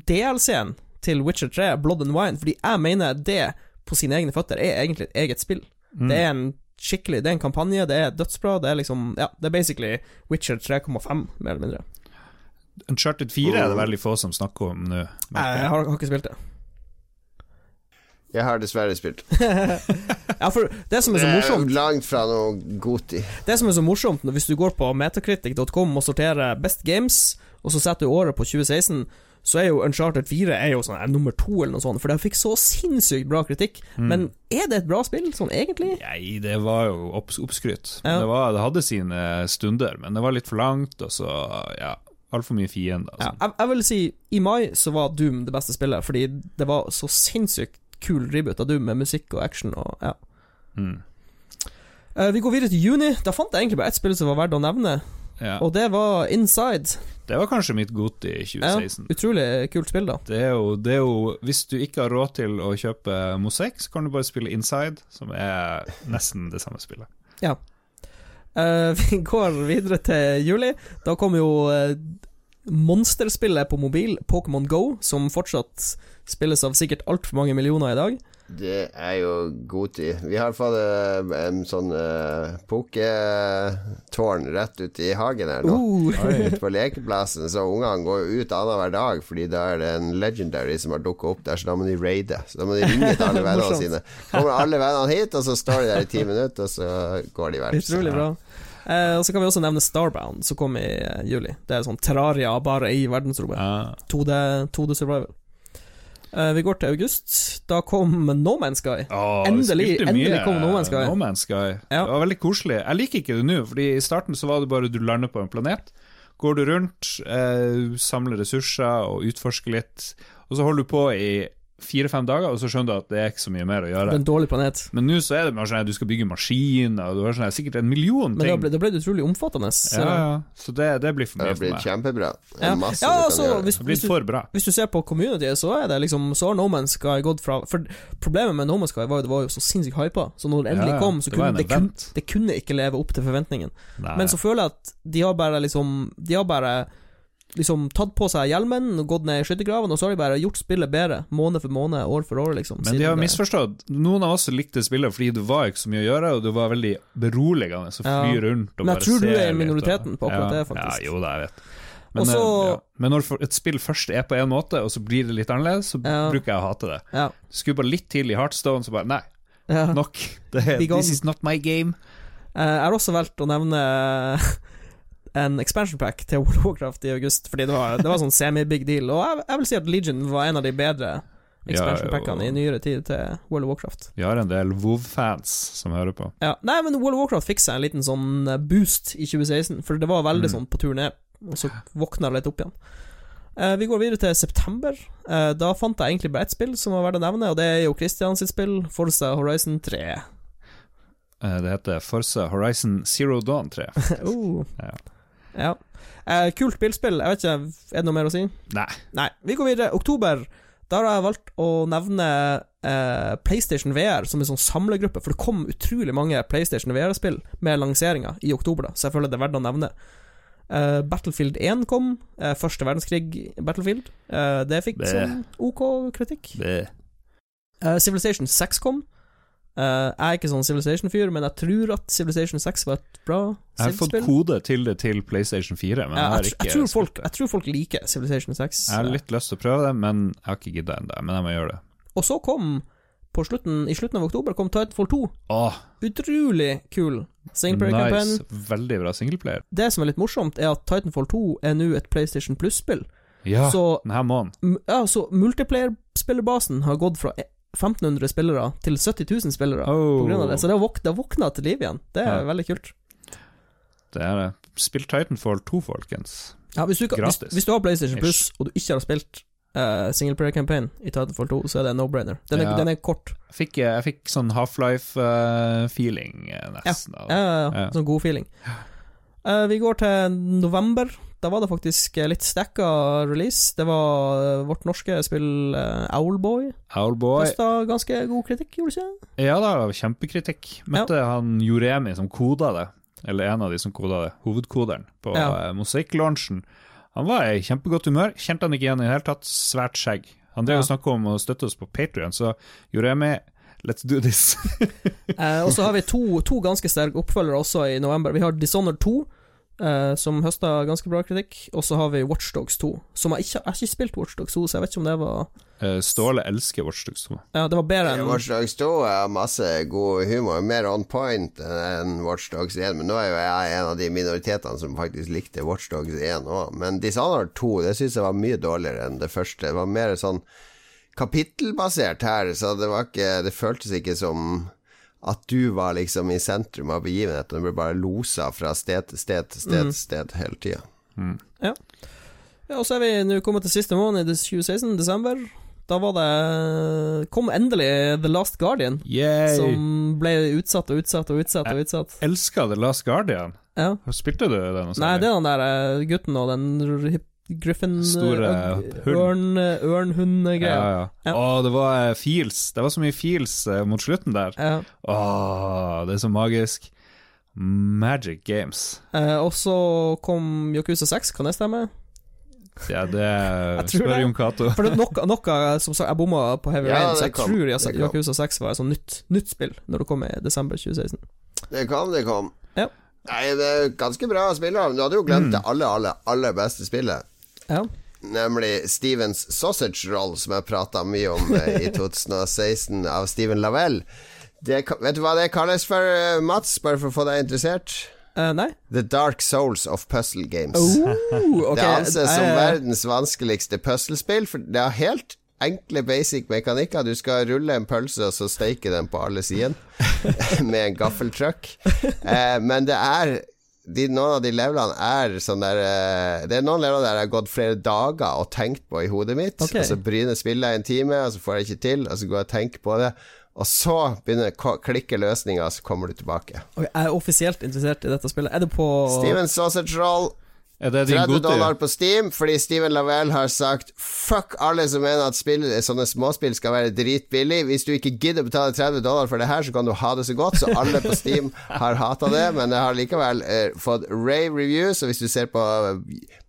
DLC-en til Witcher 3, Blood and Wine, fordi jeg mener det på sine egne føtter er egentlig et eget spill. Mm. Det er en skikkelig Det er en kampanje, det er dødsbra, det er liksom Ja, det er basically Witcher 3,5, mer eller mindre. Uncharted 4 er det veldig få som snakker om nå. Jeg har, har ikke spilt det. Jeg har dessverre spilt. Ja, for det som er så Det er morsomt langt fra noe Goti. Det som er så morsomt Hvis du går på metacritic.com og sorterer Best Games, og så setter du året på 2016, så er jo Uncharted 4 er jo sånn er nummer to eller noe sånt, for det fikk så sinnssykt bra kritikk. Mm. Men er det et bra spill, sånn egentlig? Nei, det var jo opp, oppskrytt. Ja. Det, var, det hadde sine stunder, men det var litt for langt, og så, ja Altfor mye fiender. Ja, Altså. jeg, jeg vil si i mai så var Doom det beste spillet, fordi det var så sinnssykt kul reboot av Doom med musikk og action og ja. Mm. Uh, vi går videre til juni. Da fant jeg egentlig bare ett spill som var verdt å nevne, Ja. og det var Inside. Det var kanskje mitt gode i Ja, 2016. utrolig kult spill, da. Det er, jo, det er jo Hvis du ikke har råd til å kjøpe Mosaic, så kan du bare spille Inside, som er nesten det samme spillet. Eh, vi går videre til juli. Da kom jo uh, monsterspillet på mobil, Pokémon Go, som fortsatt spilles av sikkert altfor mange millioner i dag. Det er jo god tid. Vi har fått uh, en sånn uh, poketårn rett ute i hagen her nå. Uh, Ute på lekeplassen, så ungene går ut annenhver dag, fordi da er det en legendary som har dukka opp der, så da må de raide. Så da må de ringe til alle vennene sine. Kommer alle vennene hit, og så står de der i ti minutter, og så går de hver. utrolig bra. Eh, og så kan vi også nevne Starbound, som kom i eh, juli. Det er sånn Terraria bare i verdensrommet. Ja. 2D, 2D survival. Eh, vi går til august. Da kom No Man's Sky. Oh, Endelig- endelig kom No Man's Sky. No Man's Sky. Ja. Det var veldig koselig. Jeg liker ikke det nå, Fordi i starten så var det bare du lander på en planet. Går du rundt, eh, samler ressurser og utforsker litt, og så holder du på i fire-fem dager, og så skjønner du at det er ikke så mye mer å Det gjøre. er en dårlig planet. Men nå så er det sånn at du skal bygge maskiner, og du har sånn sikkert en million Men da ting. ble, da ble det utrolig omfattende. Så, ja, ja. Så det, det blir for mye for meg. kjempebra. Det blir kjempebra. masse Ja, du altså, hvis, gjøre. hvis- Det blir for bra. Hvis du ser på community, så er det liksom Så har No Man's Sky gått fra For problemet med No Man's Sky var jo det var jo så sinnssykt hypa, så når det endelig Ja, ja. kom, så Det kunne det, kun, det kunne ikke leve opp til forventningen. Nei. Men så føler jeg at de har bare liksom De har bare liksom tatt på seg hjelmen og gått ned i skyttergraven, og så har de bare gjort spillet bedre, måned for måned, år for år, liksom. Men de har misforstått. Noen av oss likte spillet fordi det var ikke så mye å gjøre, og det var veldig beroligende å Ja. fly rundt og Men jeg tror du er i minoriteten og- på akkurat ja, det, faktisk. Ja, jo da, jeg vet. Men, Også, eh, ja. Men når et spill først er på en måte, og så blir det litt annerledes, så Ja. bruker jeg å hate det. Ja. Skulle bare litt til i Heartstone, så bare nei, ja. nok. Det, this is not my game. Eh, Jeg har også valgt å nevne en expansion pack til World of Warcraft i august, fordi det var, det var sånn semi-big deal. Og jeg, jeg vil si at Legion var en av de bedre expansion Ja, jo. packene i nyere tid til World of Warcraft. Vi har en del WoW-fans som hører på. Ja, Nei, men World of Warcraft fikk seg en liten sånn eh, boost i 2016, for det var veldig Mm. sånn på tur ned, og så våkna det litt opp igjen. Eh, vi går videre til september. Eh, da fant jeg egentlig bare ett spill som var verdt å nevne, og det er jo Christian sitt spill, Forza Horizon 3. Eh, Det heter Forza Horizon Zero Dawn 3. oh. Ja. Ja. Eh, kult bilspill. Jeg vet ikke, er det noe mer å si? Nei. Nei. Vi går videre. Oktober. Da har jeg valgt å nevne eh, PlayStation VR som en sånn samlegruppe, for det kom utrolig mange PlayStation VR-spill med lanseringa i oktober, da, så jeg føler det er verdt å nevne. Eh, Battlefield 1 kom. eh, første verdenskrig Battlefield. Eh, det fikk Bæ. sånn OK kritikk. Eh, Civilization 6 kom. Eh, jeg er ikke sånn Civilization-fyr, men jeg tror at Civilization 6 var et bra Jeg har fått kode til det til PlayStation 4, men jeg har ikke jeg, tror folk, jeg tror folk liker Civilization 6. Jeg har litt lyst til å prøve det, men jeg har ikke gidda ennå. Men jeg må gjøre det. Og så kom, på slutten, i slutten av oktober, kom Titanfall 2. Åh, Utrolig kul singleplayer-campaign. nice. Veldig bra singleplayer. Det som er litt morsomt, er at Titanfall 2 er nå et PlayStation Plus-spill. Ja, Så, denne måneden. ja, så multiplayer-spillerbasen har gått fra 1500 spillere til 70 000 spillere Oh. av det. Så det har våkna til liv igjen. Det er Ja. veldig kult. Det er det. Spill Titanfall 2, folkens. Ja, hvis, du, hvis, hvis du har PlayStation. Plus, og du ikke har spilt uh, singleplayer-campaign i Titanfall 2, så er det no-brainer. Den, Ja. den er kort. Jeg fikk, jeg fikk sånn Half-Life-feeling, nesten. av Ja, ja, ja. Ja. Sånn god feeling. Eh, vi går til november. Da var det faktisk eh, litt stacka release. Det var eh, vårt norske spill Owlboy. Owlboy. Høsta ganske god kritikk, gjorde det ikke? Ja da, kjempekritikk. Møtte han Joremi som koda det, eller en av de som koda det, hovedkoderen, på Ja. ja. musikklaunchen. Han var i kjempegodt humør, kjente han ikke igjen i det hele tatt, svært skjegg. Han drev Ja. og snakka om å støtte oss på Patrion, så Joremi, let's do this. Eh, og så har vi to, to ganske sterke oppfølgere også i november. Vi har Dishonored 2, eh, som høsta ganske bra kritikk. Og så har vi Watchdogs 2, som jeg ikke jeg har ikke spilt Watchdogs 2, så jeg vet ikke om det var Eh, Ståle elsker Watchdogs 2. Ja, det var bedre enn Watch Dogs 2 har masse god humor, mer on point enn Watch Dogs 1. Men nå er jo jeg en av de minoritetene som faktisk likte Watch Dogs 1 òg. Men Dishonored 2 det syns jeg var mye dårligere enn det første. Det var mer sånn kapittelbasert her, så det var ikke Det føltes ikke som at du var liksom i sentrum av begivenheten. Du ble bare losa fra sted til sted til sted, til sted hele tida. Ja, og så er vi nå kommet til siste måned i 2016, desember. Da var det Kom endelig The Last Guardian, Yay! som ble utsatt og utsatt og utsatt og utsatt. Jeg Elsker The Last Guardian. Ja. Spilte du den? Nei, det er den der eh, gutten og den Griffin Store eh, hund. Ørn, eh, Ørnhund-greia. Ja, ja. Ja. Å, det var eh, feels. Det var så mye feels mot slutten der. Ja. Å, det er så magisk. Magic Games. Eh, og så kom Yakuza 6, kan det stemme? Ja, det tror spør. Jon Cato. For det er noe, noe som sagt, jeg bomma på Heavy Ja, Rain, så jeg kom. tror jeg. Yakuza 6 var et sånt nytt, nytt spill når det kom i desember 2016. Det kom, det kom. Ja. Nei, det er ganske bra spiller. Du hadde jo glemt Mm. det aller, aller, aller beste spillet. Ja. Nemlig Stevens Sausage Roll, som jeg prata mye om eh, i 2016, av Steven Lavell. Det, vet du hva det kalles for, eh, Mats? Bare for å få deg interessert? Uh, nei? The Dark Souls of Puzzle Games. Oh, okay. Det anses som verdens vanskeligste puslespill, for det har helt enkle basic mekanikker. Du skal rulle en pølse og så steike den på alle sidene med en gaffeltruck. Eh, men det er de, Noen av de levelene er sånn der eh, Det er noen leveler der jeg har gått flere dager og tenkt på i hodet mitt. Okay. Og så begynner spillet en time, og så får jeg ikke til, og så går jeg og tenker på det. Og så begynner klikke løsninga, så kommer du tilbake. Okay, jeg er offisielt interessert i dette spillet. Er det på Steven Sausage Roll 30 gode dollar på Steam fordi Steven Lavelle har sagt Fuck alle som mener at spill, sånne småspill skal være dritbillig. Hvis du ikke gidder å betale 30 dollar for det her, så kan du ha det så godt. Så alle på Steam har hata det, men det har likevel eh, fått rave reviews. Og hvis du ser på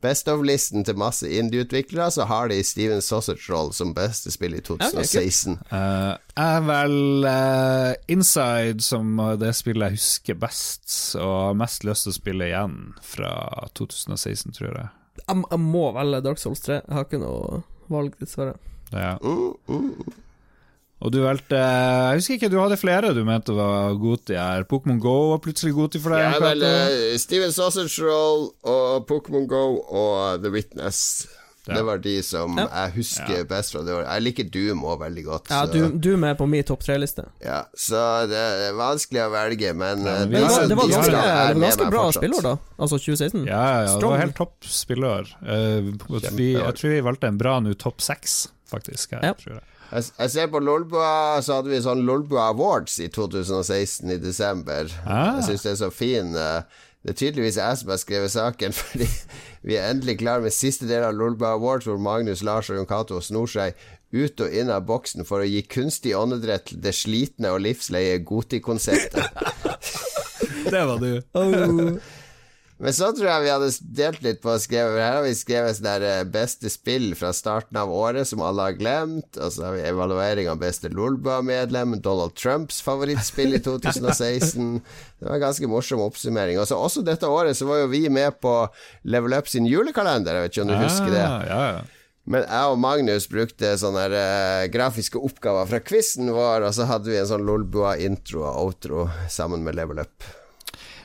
Best of-listen til masse indie-utviklere, så har de Steven Sausage Roll som beste spill i 2016. Eh, jeg er vel uh, Inside som det spillet jeg husker best, og har mest lyst til å spille igjen fra 2016, tror jeg. jeg, jeg må velge Dark Souls 3. Jeg har ikke noe valg, dessverre. Ja. Uh, mm. Og du valgte Jeg husker ikke, du hadde flere du mente var Goti her. Pokémon Go var plutselig Goti for deg. Ja, vel, eh, Steven Sausage Roll og Pokémon Go og The Witness. Ja. Det var de som Ja. jeg husker best fra det året. Jeg liker Doom òg veldig godt. Ja, Doom, du, du er på min topp tre-liste. Ja, så det er vanskelig å velge, men, Ja, eh, men vi Det var, det var ganske, det var ganske bra spillår, da. Altså 2016. Ja, ja, ja, det var helt topp spillår. Uh, vi, jeg tror vi valgte en bra nå, topp seks, faktisk. Her, Ja. tror jeg. Jeg, jeg ser på Lolbua, så hadde vi sånn Lolbua Awards i 2016 i desember. Ah. Jeg syns det er så fin eh, Det er tydeligvis jeg som har skrevet saken, fordi vi er endelig klar med siste del av Lolbua Awards, hvor Magnus, Lars og Jon Cato snor seg ut og inn av boksen for å gi kunstig åndedrett til det slitne og livsleie Goti-konseptet. Det var du. Men så tror jeg vi hadde delt litt på å skrive Her har vi skrevet sånn der eh, beste spill fra starten av året som alle har glemt. Og så har vi evaluering av beste Lolba-medlem, Donald Trumps favorittspill i 2016. Det var en ganske morsom oppsummering. Og så også dette året så var jo vi med på Level Up sin julekalender. Jeg vet ikke om du husker det. Ah, ja, ja. Men jeg og Magnus brukte sånne her, eh, grafiske oppgaver fra quizen vår, og så hadde vi en sånn Lolbua-intro og outro sammen med Level Up.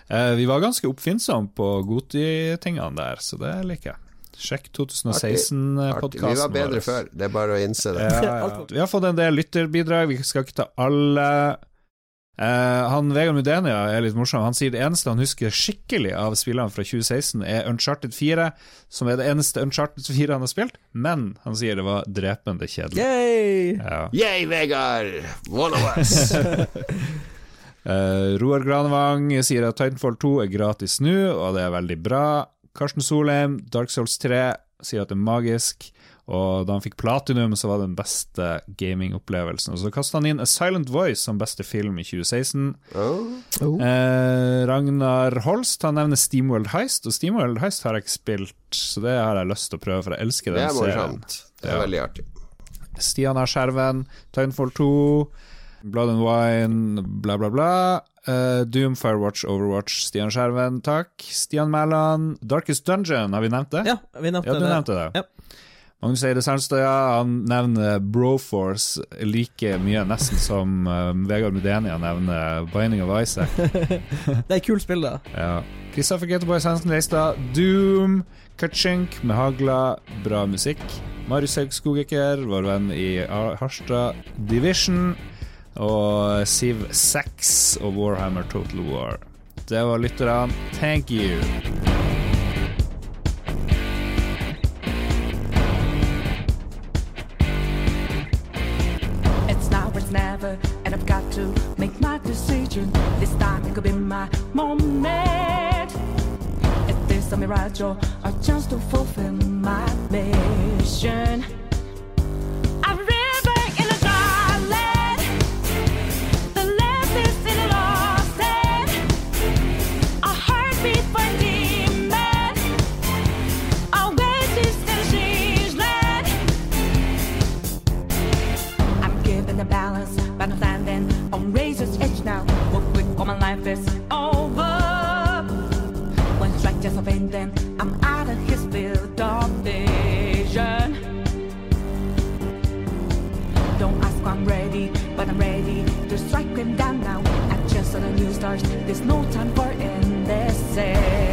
Eh, vi var ganske oppfinnsomme på Goti-tingene der, så det liker jeg. Sjekk 2016-podkasten Vi var bedre før, det er bare å innse det. Ja, ja. Vi har fått en del lytterbidrag, vi skal ikke ta alle. Uh, han Vegard Mudenia er litt morsom. Han sier det eneste han husker skikkelig av spillene fra 2016, er Uncharted 4, som er det eneste Uncharted 4 han har spilt, men han sier det var drepende kjedelig. Yay! Ja. Yay, Vegard! One of us! Eh, Roar Granevang sier at Titanfall 2 er gratis nå, og det er veldig bra. Karsten Solheim, Dark Souls 3, sier at det er magisk. Og da han fikk platinum, så var det den beste gamingopplevelsen. Og så kasta han inn A Silent Voice som beste film i 2016. Oh. Oh. Eh, Ragnar Holst han nevner Steamworld Heist, og Steamworld Heist har jeg ikke spilt, så det har jeg lyst til å prøve, for jeg elsker Det den er serien. morsomt. Det er Ja. veldig artig. Stian har skjerven, Titanfall 2, Blood and Wine, bla, bla, bla. Uh, Doom, Firewatch, Overwatch, Stian Skjerven, takk. Stian Mæland, Darkest Dungeon, har vi nevnt det? Ja, vi nevnte Ja, du det. nevnte det. Ja. Magnus Eide Sernstøya han nevner Broforce like mye nesten som uh, Vegard Mudenia nevner Binding of Isaac. Det er et kult spill, da. Ja. Kristoffer Geteboy Svendsen Leistad, Doom, Kutchink med hagla, bra musikk. Marius Haugskogeker, vår venn i Harstad Division. Og Siv 6 og Warhammer Total War. Det var lytterne. Thank you. It's now never, and I've got to make my decision. This time could be my moment. Is this a mirage or a chance to fulfill my mission? On razor's edge now. What quick, all my life is over. One strike just of pain, then I'm out of his field of vision. Don't ask why I'm ready, but I'm ready to strike him down now. I just saw the new stars. There's no time for indecision.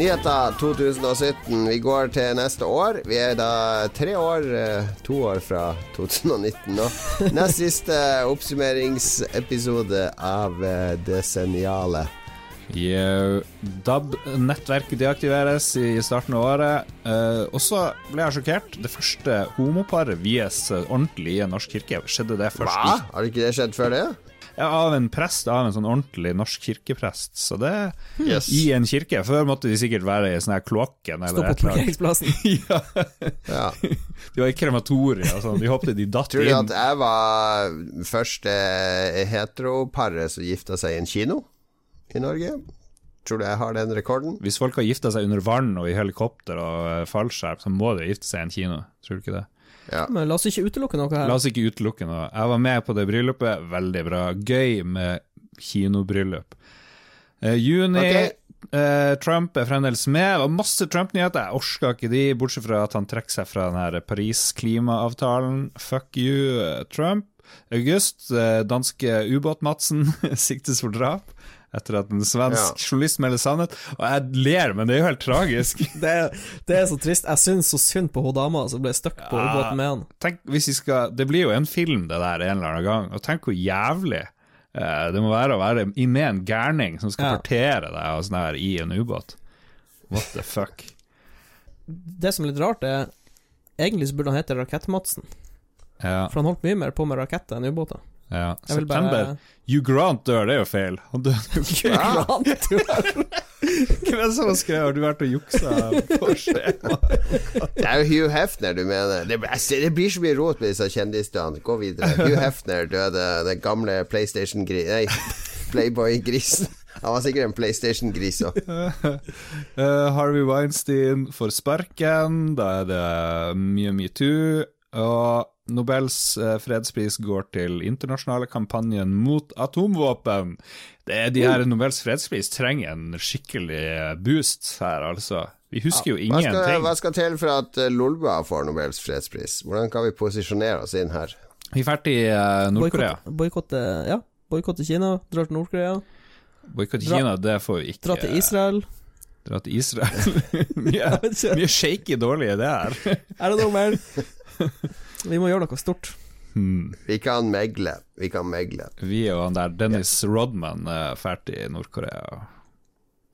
Nyheter 2017. Vi går til neste år. Vi er da tre år, eh, to år fra 2019 nå. Nest siste oppsummeringsepisode av eh, Desenniale. DAB-nettverket deaktiveres i starten av året. Eh, og så ble jeg sjokkert. Det første homoparet vies eh, ordentlig i en norsk kirke. Skjedde det først Hva? Har Har ikke det skjedd før det? Av en prest, av en sånn ordentlig norsk kirkeprest. Så det Yes. i en kirke. Før måtte de sikkert være i sånn her kloakken Stå eller på parkeringsplassen. ja, Ja. de var i krematoriet og sånn. De håpte de datt Tror du inn. at jeg var første heteroparet som gifta seg i en kino i Norge? Tror du jeg har den rekorden? Hvis folk har gifta seg under vann og i helikopter og eh, fallskjerm, så må de gifte seg i en kino. Tror du ikke det? Ja. Men la oss ikke utelukke noe her. La oss ikke utelukke noe. Jeg var med på det bryllupet. Veldig bra. Gøy med kinobryllup. Eh, juni okay. eh, Trump er fremdeles med. Det var masse Trump-nyheter. Jeg orka ikke de, bortsett fra at han trekker seg fra den Paris-klimaavtalen. Fuck you, eh, Trump. August, eh, danske ubåt-Madsen siktes for drap. Etter at en svensk Ja. journalist melder sannhet. Og jeg ler, men det er jo helt tragisk. Det, er- det er så trist. Jeg syns så synd på hun dama som ble stuck på Ja. ubåten med han. Tenk hvis vi skal Det blir jo en film, det der, en eller annen gang. Og tenk hvor jævlig eh, det må være å være med en gærning som skal Ja. partere deg og sånn her i en ubåt. What the fuck? Det som er litt rart, er Egentlig så burde han hete Rakett-Madsen, Ja, for han holdt mye mer på med raketter enn ubåter. Ja. September. bare Hugh Grant dør, det er jo feil. Han døde jo ikke. Hvem er det som har skrevet Har du vært og juksa på skjema? Det er jo Hugh Hefner du mener. Det, jeg det blir så mye rot med disse kjendisene. Gå videre. Hugh Hefner døde, den gamle PlayStation-grisen Nei, Playboy-grisen. Han var sikkert en PlayStation-gris òg. uh, Harvey Weinstein får sparken, da er det mye metoo. Og Nobels eh, fredspris går til internasjonale kampanjen mot atomvåpen. Det er de her Nobels fredspris trenger en skikkelig boost her, altså. Vi husker jo Hva skal, ingenting. hva skal til for at eh, Lolbua får Nobels fredspris? Hvordan kan vi posisjonere oss inn her? Vi i eh, Nord-Korea. Boikotte Ja, Kina, drar til Nord-Korea, Boikotte Kina, det får vi ikke. dra til Israel. Dra til Israel. mye, mye shaky dårlige ideer. Er det noe mer? Vi må gjøre noe stort. Hmm. Vi kan megle. Vi kan megle. Vi og han der Dennis Rodman er ferdig i Nord-Korea.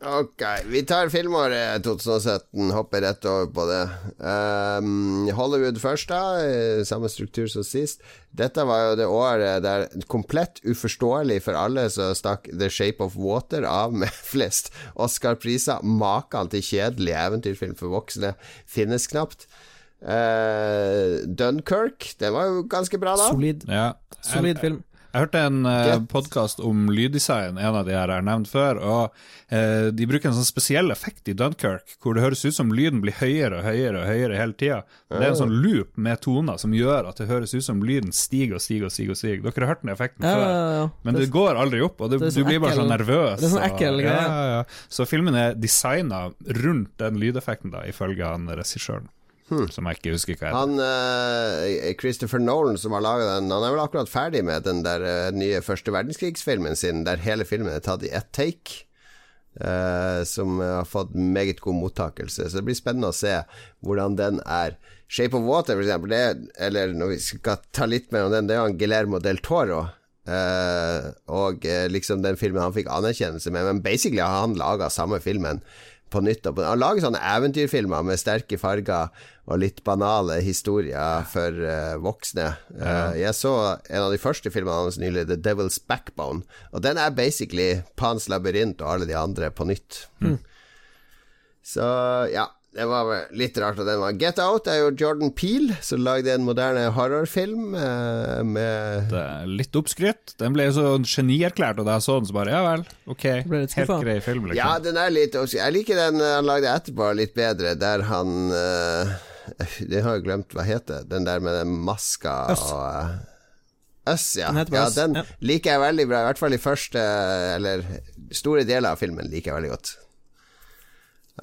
Ok, vi tar filmåret 2017, hopper rett over på det. Um, Hollywood først, da. Samme struktur som sist. Dette var jo det året der komplett uforståelig for alle så stakk The Shape of Water av med flest Oscar-priser. Maken til kjedelig eventyrfilm for voksne finnes knapt. Eh, Dunkerque, den var jo ganske bra, da. Solid, Ja. solid jeg, film. Jeg hørte en uh, podkast om lyddesign, en av de her jeg har nevnt før, og uh, de bruker en sånn spesiell effekt i Dunkerque, hvor det høres ut som lyden blir høyere og høyere og høyere hele tida. Det er en sånn loop med toner som gjør at det høres ut som lyden stiger og stiger og stiger. og stiger. Dere har hørt den effekten Ja, før, ja, ja. men det, går aldri opp, og det, det er du sånn blir bare ekkel- sånn nervøs. det er sånn ekkel greie. ja, ja. Så filmen er designa rundt den lydeffekten, da, ifølge han regissøren. Som jeg ikke husker hva heter. Han uh, Christopher Nolan som har laga den, han er vel akkurat ferdig med den der uh, nye første verdenskrigsfilmen sin, der hele filmen er tatt i ett take. Uh, som har fått meget god mottakelse. Så det blir spennende å se hvordan den er. Shape of Water, for eksempel, det, er- eller når vi skal ta litt mer om den, det er han Guillermo del Toro. og liksom den filmen han fikk anerkjennelse med, men basically har han laga samme filmen på nytt. og Han lager sånne eventyrfilmer med sterke farger og litt banale historier for uh, voksne. Eh, jeg så en av de første filmene hans nylig, The Devil's Backbone, og den er basically Pans labyrint og alle de andre på nytt. Så ja, det var litt rart at den var Get Out er jo Jordan Peel, som lagde en moderne horrorfilm eh, med Det er litt oppskrytt. Den ble så genierklært, og da jeg så den, så bare ja vel, ok, helt grei film, liksom. Ja, den er litt Jeg liker den eh, han lagde etterpå, litt bedre, der han uh, Det har jeg glemt hva heter. Den der med den maska Øss. og Us, ja. Den ja. Den ja. liker jeg veldig bra. I hvert fall i første Eller store deler av filmen liker jeg veldig godt.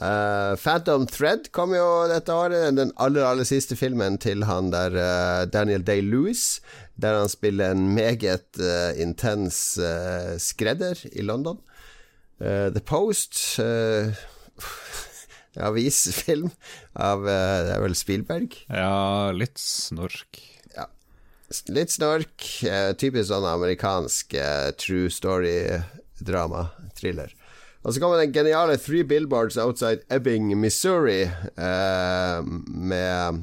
Eh, Phantom Thread kom jo dette året. Den aller aller siste filmen til han der uh, Daniel Day-Lewis. Der han spiller en meget uh, intens skredder i London. The Post uh, Avisfilm av Det er vel Spielberg. Ja, litt snork. Litt snork. typisk sånn amerikansk true story-drama, thriller. Og så kommer den geniale Three Billboards Outside Ebbing, Missouri, eh, med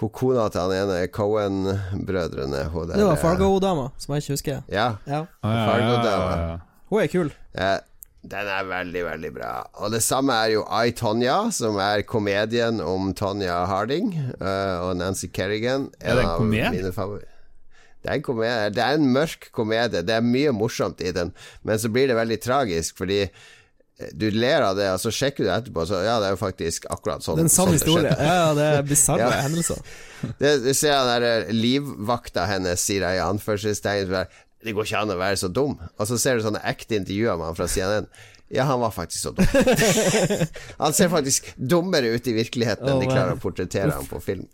hun kona til han ene Cohen-brødrene. Det var eh, Fargo-dama, som jeg ikke husker. Ja. Ja. Ah, ja, Fargo ja, ja, ja. Hun er kul. Ja, den er veldig, veldig bra. Og det samme er jo I, Tonya, som er komedien om Tonya Harding uh, og Nancy Kerrigan. Er det en komedie? Det er en komedie. Det er en mørk komedie. Det er mye morsomt i den, men så blir det veldig tragisk, fordi eh, du ler av det, og så sjekker du etterpå, så ja, det er jo faktisk akkurat sånn. Det er en sann historie. Ja, det er bisarre Ja. hendelser. Det, du ser den der eh, livvakta hennes, sier i anførselstegn. Det går ikke an å være så dum. Og så ser du sånne ekte intervjuer med han fra CNN. Ja, han var faktisk så dum. han ser faktisk dummere ut i virkeligheten enn de klarer å portrettere ham på film.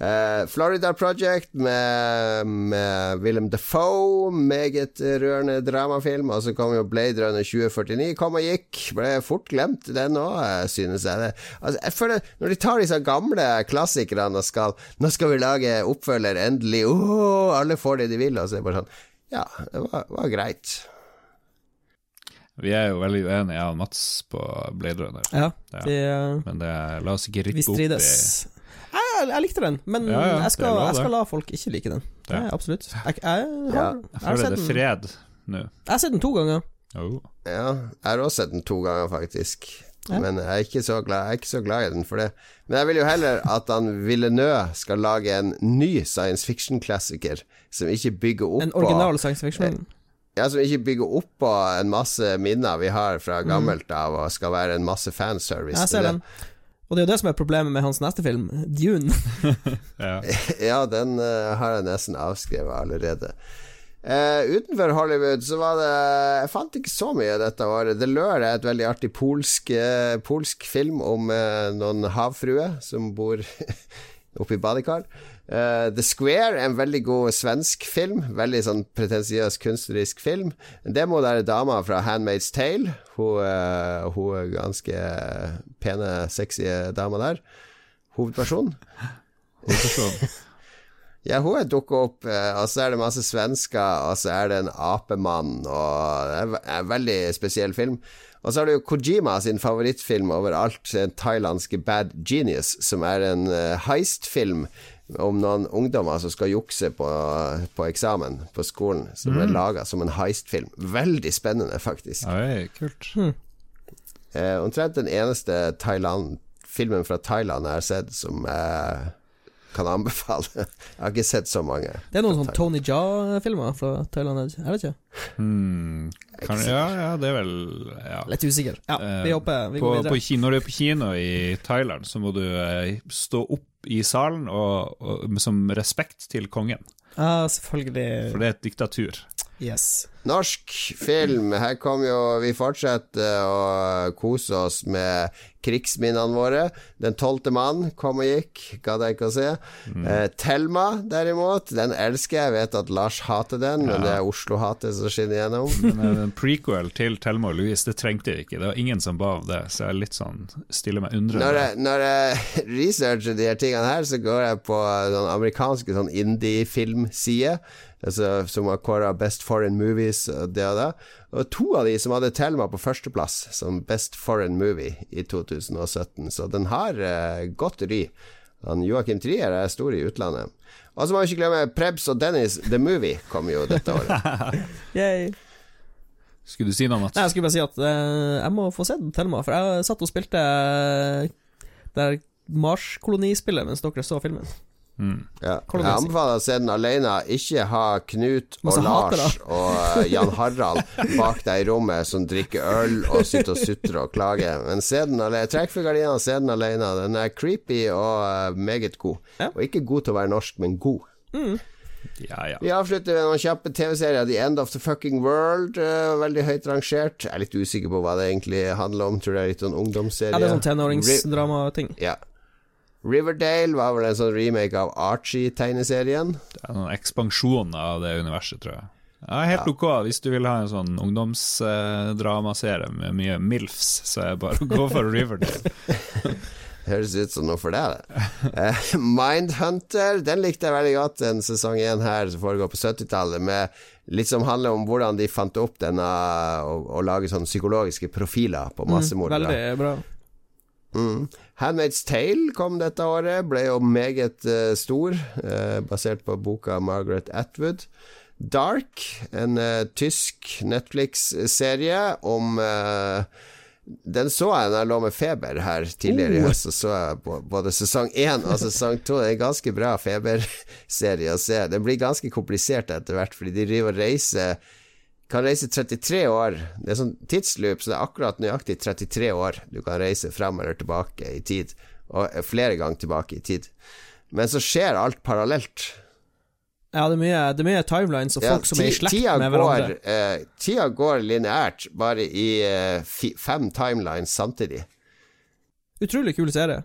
Eh, Florida Project med, med Willem Dafoe, meget rørende dramafilm. Og så kom jo Blade Runner 2049, kom og gikk. Ble fort glemt, den òg, synes jeg. Det. Altså, jeg føler Når de tar disse gamle klassikerne og skal Nå skal vi lage oppfølger, endelig. Oh, alle får det de vil. Og så er det bare sånn Ja, det var, var greit. Vi er jo veldig uenige, jeg og Mats, på Blade Runner. Ja, Ja. eh, Men det, la oss ikke rippe opp i Jeg, jeg likte den, men Ja, ja, jeg, skal, jeg skal la folk ikke like den. Ja. Ja, absolutt. Jeg, jeg, har, Ja, jeg, føler det er fred nå. jeg har sett den to ganger. Oh. Ja, jeg har også sett den to ganger, faktisk. Ja. Men jeg er, ikke så glad, jeg er ikke så glad i den for det. Men jeg vil jo heller at han Villeneuve skal lage en ny science fiction-klassiker som ikke bygger opp En på original science fiction. Ja, som ikke bygger opp på en masse minner vi har fra Mm. gammelt av, og skal være en masse fanservice. Jeg ser Det- den. Og det er jo det som er problemet med hans neste film, Dune. Ja. Ja, den uh, har jeg nesten avskrevet allerede. Uh, utenfor Hollywood så var det Jeg fant ikke så mye dette året. The Lure er et veldig artig polsk, uh, polsk film om uh, noen havfruer som bor oppe i badekar. Eh, The Square er en veldig god svensk film. Veldig sånn pretensiøs kunstnerisk film. Det må være dama fra Handmaid's Tale. Hun, uh, hun ganske pene, sexy dama der. Hovedperson. Hovedperson. Ja, hun er dukket opp, eh, og så er det masse svensker, og så er det en apemann, og det er en veldig spesiell film. Og så har du Kojima sin favorittfilm overalt, den thailandske Bad Genius, som er en heistfilm om noen ungdommer som skal jukse på, på eksamen på skolen, som er laga som en heistfilm. Veldig spennende, faktisk. Oi, kult. Eh, omtrent den eneste Thailand, filmen fra Thailand jeg har sett som eh, kan anbefale. Jeg har ikke sett så mange. Det er noen sånn Tony Jaa-filmer fra Thailand, jeg vet ikke. Hmm, kan, ja, ja, det er vel ja. Litt usikker. Ja, vi håper hopper, vi på, går på videre. kino, når du er på kino i Thailand, så må du eh, stå opp i salen og, og, som respekt til kongen, Ja, selvfølgelig. for det er et diktatur. Yes. Norsk film. Her kommer jo Vi fortsetter å kose oss med krigsminnene våre. Den tolvte mann kom og gikk, gadd jeg ikke å se. Eh, Thelma, derimot, den elsker jeg. Jeg vet at Lars hater den, men det er Oslo-hatet som skinner gjennom. Men eh, en prequel til Thelma og Louise, det trengte vi ikke. Det var ingen som ba om det, så jeg er litt sånn stiller meg undrende. Når jeg, når jeg researcher de her tingene her, så går jeg på den amerikanske sånn indie-filmside. altså, som har kåra Best Foreign Movies og det og det. Og to av de som hadde Thelma på førsteplass som Best Foreign Movie i 2017, så den har uh, godt ry. Han Joakim Trier er stor i utlandet. Og så må vi ikke glemme Prebz og Dennis The Movie kom jo dette året. Yay. Skulle du si noe, Mats? Nei, jeg skulle bare si at uh, jeg må få sett Thelma, for jeg satt og spilte uh, der Mars-kolonispillet mens dere så filmen. Mm. Ja. Jeg anbefaler å se den alene. Ikke ha Knut og Lars og eh, Jan Harald bak deg i rommet som drikker øl og sitter og sutrer og klager. Men se den alene. Trekk for gardina og se den alene. Den er creepy og eh, meget god. Ja. Og ikke god til å være norsk, men god. Ja, ja. Vi avslutter med noen kjappe TV-serier. The End of the Fucking World. uh, veldig høyt rangert. Jeg er litt usikker på hva det egentlig handler om. Tror det er litt sånn ungdomsserie. Ja, det er sånn Ri- tenåringsdramating. ja. Riverdale var vel en sånn remake av Archie-tegneserien. Det er noen ekspansjon av det universet, tror jeg. Ja, helt ok hvis du vil ha en sånn ungdomsdramaserie med mye MILFs, så er det bare å gå for Riverdale. Høres ut som noe for deg, det. Eh, Mindhunter, den likte jeg veldig godt. En sesong én her som foregår på 70-tallet, med litt som handler om hvordan de fant opp denne å, å lage sånne psykologiske profiler på massemordere. Veldig bra. Mm. Handmaid's Tale kom dette året, ble jo meget uh, stor, uh, basert på boka Margaret Atwood. Dark, en uh, tysk Netflix-serie om Den så jeg da jeg lå med feber her tidligere i Oh. høst, så så jeg på både sesong én og sesong to. Det er en ganske bra feberserie å se. Den blir ganske komplisert etter hvert, fordi de driver og reiser kan reise 33 år. Det er sånn tidsloop, så det er akkurat nøyaktig 33 år du kan reise frem eller tilbake i tid. Og flere ganger tilbake i tid. Men så skjer alt parallelt. Ja, det er mye, det er mye timelines og Ja, folk som er i slekt med går, hverandre. eh, tida går lineært, bare i eh, fi, fem timelines samtidig. Utrolig kul serie.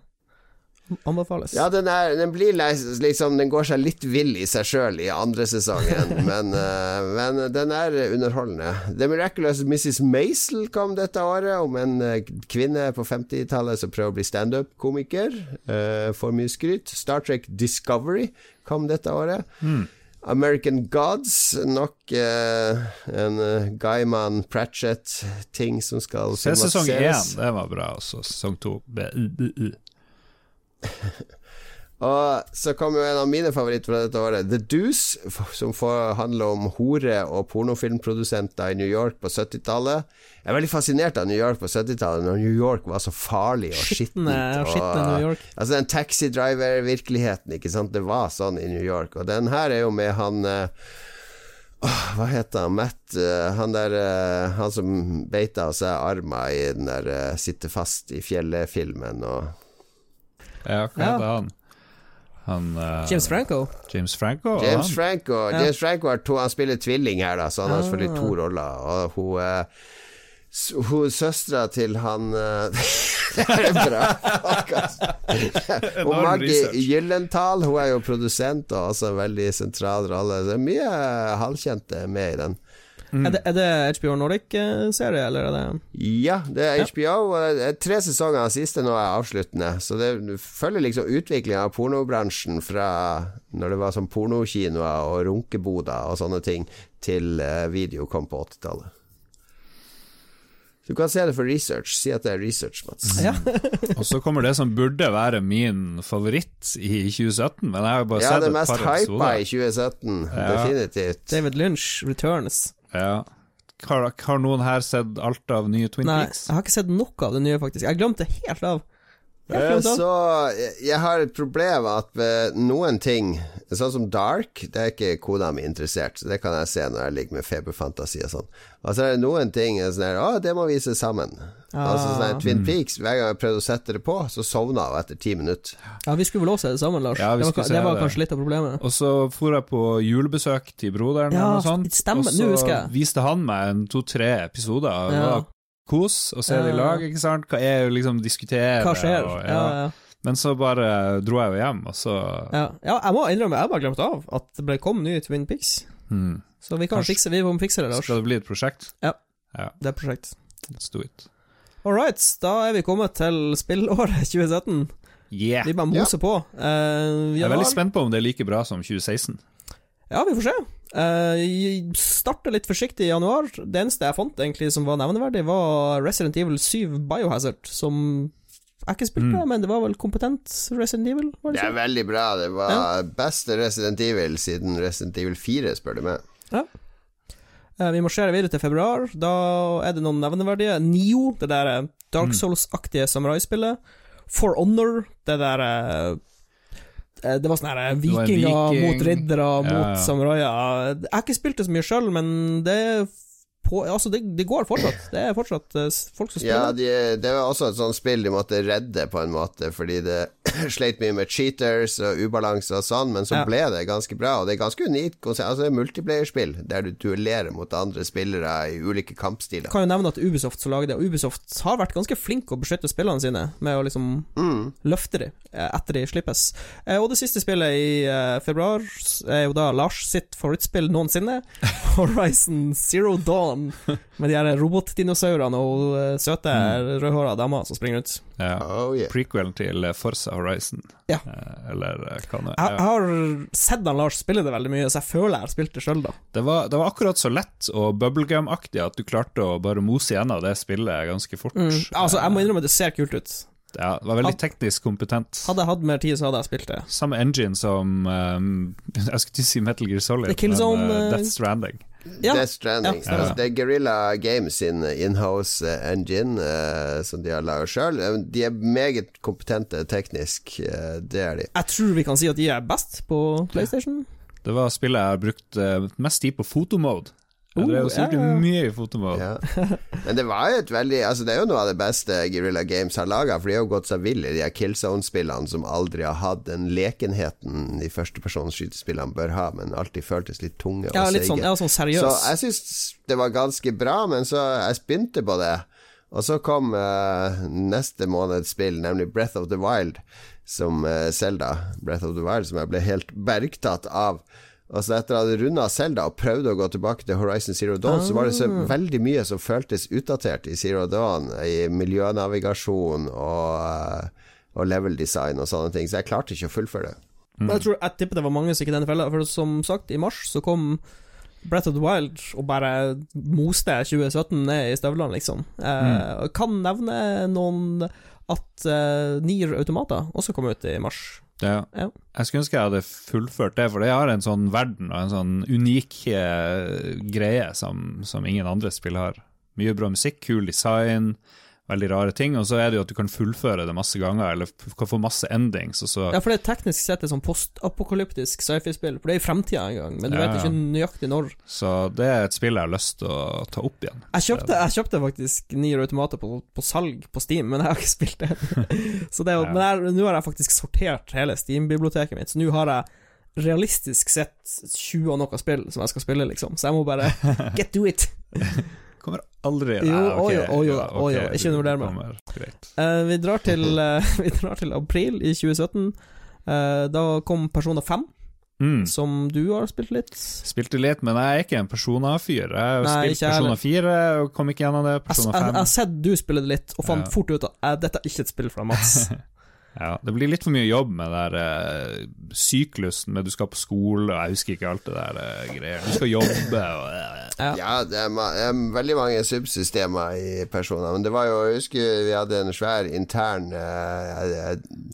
Anbefales. Ja, den, er, den blir liksom Den går seg litt vill i seg sjøl i andre sesongen, men, eh, men den er underholdende. The Miraculous Mrs. Maisel kom dette året, om en eh, kvinne på 50-tallet som prøver å bli standup-komiker. Uh, får mye skryt. Star Trek Discovery kom dette året. American Gods, nok eh, en uh, Guyman Pratchett-ting som skal Se sesong én, det var bra, og sesong to bu, bu, bu. Og så kom jo en av mine favoritter fra dette året, The Deuce, som får handle om hore- og pornofilmprodusenter i New York på 70-tallet. Jeg er veldig fascinert av New York på 70-tallet, når New York var så farlig og skittent. Altså den taxidriver-virkeligheten, ikke sant. Det var sånn i New York. Og den her er jo med han eh, Hva heter han? Matt uh, Han der uh, Han som beita av seg arma i den der uh, Sitter fast i fjellet-filmen og Ja, hva Ja. heter han? Han uh, James Franco. James Franco? James? Franco Ja. James Franco to Han spiller tvilling her, da, så han har selvfølgelig Ah. to roller. Og hun uh, Hun søstera til han eh, Det er bra podcast. Og Maggie. Gyllenthal, hun er jo produsent og også en veldig sentral rolle. Det er mye halvkjente med i den. Er, det, er det HBO Nordic-serie, eller er det Ja, det er HBO. Ja. tre sesonger av siste nå er avsluttende. Så det følger liksom utviklinga av pornobransjen fra når det var sånn pornokinoer og runkeboder og sånne ting, til eh, video kom på 80-tallet. Du kan se det for research. Si at det er research, Mats. Ja. Og så kommer det som burde være min favoritt i 2017, men jeg har bare Ja, sett det et mest par hypa i 2017. Ja. Definitivt. David Lynch Returns? Ja. Har, har noen her sett alt av nye Twin Peaks? Nei, jeg har ikke sett noe av det nye, faktisk. Jeg glemte helt av. Eh, Så jeg, har et problem at ved noen ting, sånn som Dark, det er ikke kona mi interessert, så det kan jeg se når jeg ligger med feberfantasi og sånn. Og så er det noen ting sånn her Å, det må vi se sammen. Altså sånn her Twin Peaks, hver gang jeg prøvde å sette det på, så sovna hun etter ti minutter. Ja, vi skulle vel også se det sammen, Lars. Ja, det var, skulle ka- se det var det. kanskje litt av problemet. Og så for jeg på julebesøk til broderen, Ja, og, sånt, og så viste han meg en to-tre episoder. og Ja. var kos og se det i lag, ikke sant? Hva er jo liksom diskutere Hva skjer? og- Ja, ja. Men så bare dro jeg jo hjem, og så Ja, ja jeg må innrømme, jeg bare glemt av at det ble kom ny Twin Peaks. hmm. Så vi kan Kanskje- fikse Vi må fikse det, Lars. Skal det bli et prosjekt? Ja. Ja, Det er et prosjekt. let's do it. All right, da er vi kommet til spillåret 2017. Yeah! Vi bare moser på. Eh, Jeg er veldig spent på om det er like bra som 2016. Ja, vi får se. Uh, Starta litt forsiktig i januar. Det eneste jeg fant egentlig som var nevneverdig, var Resident Evil 7 Biohazard, som jeg ikke spilte, Mm. men det var vel kompetent Resident Evil? Var det Det er veldig bra. Det var beste Resident Evil siden Resident Evil 4, spør du meg. Eh, vi marsjerer videre til februar. Da er det noen nevneverdige. Nio, det der eh, Dark Mm. Souls-aktige samuraispillet. For Honor, det der eh, eh, Det var sånn her eh, vikinger viking. mot riddere mot ja. samuraier. Jeg har ikke spilt det så mye sjøl, men det er på, Altså, det, det går fortsatt. Det er fortsatt eh, folk som Ja, spiller. de, det var også et sånt spill de måtte redde på en måte, fordi det sleit mye med cheaters og ubalanse og sånn, men så Ja. ble det ganske bra, og det er ganske unikt konsept. Altså, det er multiplayerspill der du duellerer mot andre spillere i ulike kampstiler. Jeg kan jo nevne at Ubisoft som lager det, og Ubisoft har vært ganske flink å beskytte spillene sine med å liksom Mm. løfte de eh, etter de slippes. Eh, Og det siste spillet i februar er jo da Lars sitt favorittspill noensinne, Horizon Zero Dawn, med de her robotdinosaurene og søte søte rødhåra damer som springer rundt. Ja. Oh yeah. Prequelen til Forsa Forza Horizon. Ja. Eh, Eller eh, hva nå Jeg, jeg har sett han Lars spille det veldig mye, så jeg føler jeg har spilt det sjøl, da. det, var, det var akkurat så lett og bubblegum-aktig at du klarte å bare mose gjennom det spillet ganske fort. Mm. Altså, jeg må innrømme at det ser kult ut. Ja, det var veldig teknisk kompetent. Hadde jeg hatt mer tid, så hadde jeg spilt det. Samme engine som um, Jeg skulle ikke si Metal Gear Solid, men uh, eh, Death Stranding. Ja, Death Stranding. ja, altså, det er Guerrilla Games sin inhouse eh, engine uh, som de har laget sjøl. De er meget kompetente teknisk, uh, det er de. Jeg tror vi kan si at de er best på PlayStation. Det var spillet jeg har brukt mest tid på fotomode. Jeg drev og ja. mye i fotomål. Ja. Men det var jo et veldig Altså Det er jo noe av det beste Guerrilla Games har laga, for de har jo gått seg vill i de her Killzone-spillene som aldri har hatt den lekenheten de førstepersonsskytespillene bør ha, men alltid føltes litt tunge og Ja, litt sånn, ja, sånn seriøs. Så jeg syns det var ganske bra, men så jeg begynte på det. Og så kom uh, neste måneds spill, nemlig Breath of the Wild, som uh, Zelda. Breath of the Wild, som jeg ble helt bergtatt av. Og så etter at jeg hadde runda Selda og prøvde å gå tilbake til Horizon Zero Dawn, så var det så veldig mye som føltes utdatert i Zero Dawn, i miljønavigasjon og, eh, og level design og sånne ting, så jeg klarte ikke å fullføre det. Men jeg tror jeg tipper det var mange som gikk i denne fella, for som sagt, i mars så kom Breath of the Wild og bare moste 2017 ned i støvlene, liksom. Eh, og Kan nevne noen at uh, Nier Automata også kom ut i mars. Ja. Ja. Jeg skulle ønske jeg hadde fullført det, for det har en sånn verden og en sånn unik eh, greie som, som ingen andre spill har. Mye bra musikk, kul design, veldig rare ting, og så er det jo at du kan fullføre det masse ganger, eller kan få masse endings, så Ja, for det er teknisk sett et sånn postapokalyptisk sci-fi-spill, for det er i fremtida en gang, men du Ja, vet ikke nøyaktig når. Så det er et spill jeg har lyst til å ta opp igjen. Jeg kjøpte, jeg kjøpte faktisk Nier Automata på, på salg på Steam, men jeg har ikke spilt det. så det er, Ja. Men nå har jeg faktisk sortert hele Steam-biblioteket mitt, så nå har jeg realistisk sett 20 og noe spill som jeg skal spille, liksom. Så jeg må bare get to it. Kommer aldri Jo, Nei, å jo, å jo, å jo, ikke noe meg. med. kommer, Greit. Eh, vi, drar til, uh, vi drar til april i 2017. Uh, da kom Persona 5, Mm. som du har spilt litt. Spilte litt, men jeg er ikke en Persona-fyr. Jeg har spilt Persona 4 og kom ikke gjennom det. Persona jeg, jeg 5. har sett du spille det litt, og fant Ja. fort ut at eh, dette er ikke et spill fra Mats. Ja, det blir litt for mye jobb med den der eh, syklusen med du skal på skole, og jeg husker ikke alt det der uh, greier. Du skal jobbe og uh, Ja. Ja, det er, ma det er veldig mange subsystemer i personer, men det var jo Jeg husker vi hadde en svær intern Jeg, jeg,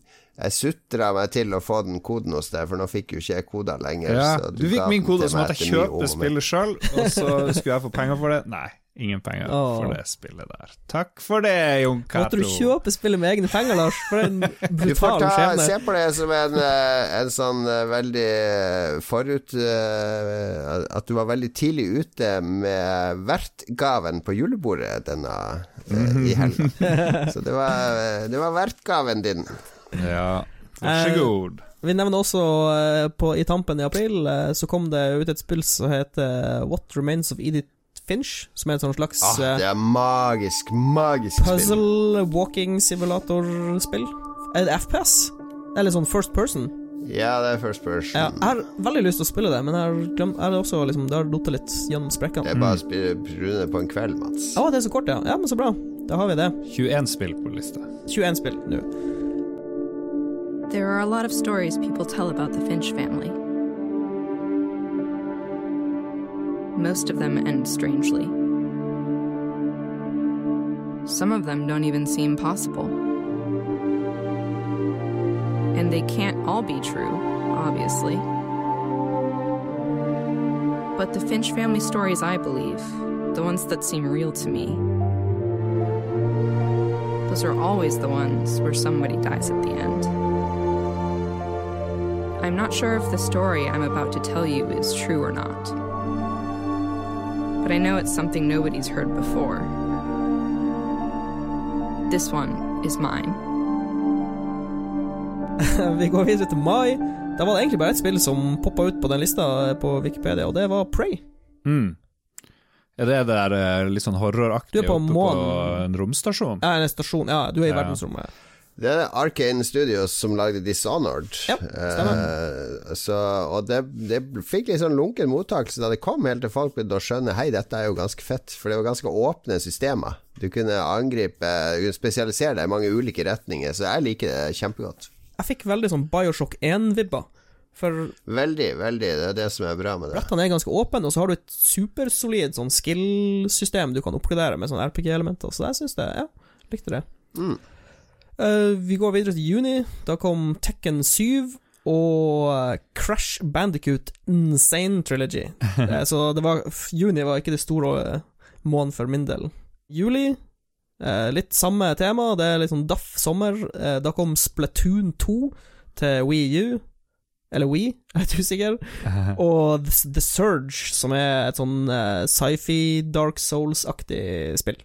jeg sutra meg til å få den koden hos deg, for nå fikk jo ikke jeg koder lenger. Ja, så du fikk min kode, så måtte jeg kjøpe spillet sjøl, og så skulle jeg få penger for det. Nei, ingen penger Åh. for det spillet der. Takk for det, Jon Måtte du kjøpe spillet med egne penger, Lars? For en brutal ta, skjebne. se på det som en, eh, en sånn eh, veldig eh, forut At du var veldig tidlig ute med vertgaven på julebordet denne i helga. Så det var, det var vertgaven din. Ja, vær så god. Vi nevner også på, i tampen i april så kom det ut et spill som heter What Remains of Edith Finch, som er et sånn slags Ah, eh, det er magisk, magisk spill. puzzle walking simulator-spill. Er det FPS? Eller sånn first person? Ja, det er first person. Ja, jeg har veldig lyst til å spille det, men jeg har, glemt, jeg har også liksom, det har datt litt gjennom Det er bare å spille runde på en kveld, Mats. Å, det er så kort, ja. Ja, men så bra. Da har vi det. 21 spill på lista. 21 spill nå. There are a lot of stories people tell about the Finch family. Most of them end strangely. Some of them don't even seem possible. And they can't all be true, obviously. But the Finch family stories I believe, the ones that seem real to me, those are always the ones where somebody dies at the end. I'm not sure if the story I'm about to tell you is true or not. But I know it's something nobody's heard before. This one is mine. vi går videre til mai. Da var det egentlig bare ett spill som poppa ut på den lista på Wikipedia, og det var Prey. Mm. Er det det der eh, litt sånn Du horroraktig er oppe på en romstasjon? Ja, en stasjon. Ja, du er i Ja. verdensrommet. Det er Arcane Studios som lagde Dishonored. Ja. Eh, så, og det, det fikk litt sånn lunken mottakelse da det kom, helt til folk begynte å skjønne Hei, dette er jo ganske fett. For det var ganske åpne systemer. Du kunne angripe Du kunne spesialisere deg i mange ulike retninger, så jeg liker det kjempegodt. Jeg fikk veldig sånn Bioshock 1-vibber. For Veldig, veldig. Det er det som er bra med det. brettene er ganske åpne, og så har du et supersolid sånn skill-system du kan oppgradere med sånne RPG-elementer. Så jeg syns det Ja, likte det. Mm. Eh, vi går videre til juni. Da kom Tekken 7 og Crash Bandicoot Insane Trilogy. uh, så det var Juni var ikke det store eh, måneden for min del. Juli uh, Litt samme tema, det er litt sånn daff sommer. Da kom Splatoon 2 til Wii U. Eller Wii, jeg er litt usikker. Og The, Surge, som er et sånn sci-fi Dark Souls-aktig spill.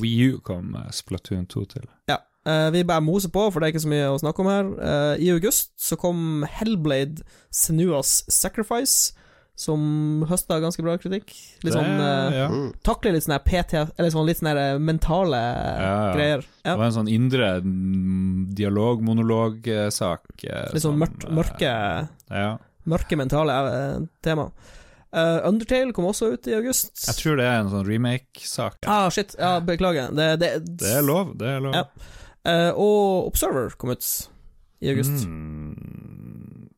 Wii U kom Splatoon 2 til. Ja. Eh, vi bare moser på, for det er ikke så mye å snakke om her. Uh, I august så kom Hellblade Senuas Sacrifice, som høsta ganske bra kritikk. Litt Det- sånn uh, ja. Mm. Takler litt sånn her PT Eller sånn litt sånn eh, mentale ja. greier. Det var en sånn indre mm, dialog-monolog-sak. Litt sånn eh, mørke Ja. Mørke mentale eh, tema. Uh, Undertale kom også ut i august. Jeg tror det er en sånn remake-sak. Ah, shit. Ja, beklager. Det, det, Det er lov, det er lov. Ja. Eh, og Observer kom ut i august. Mm.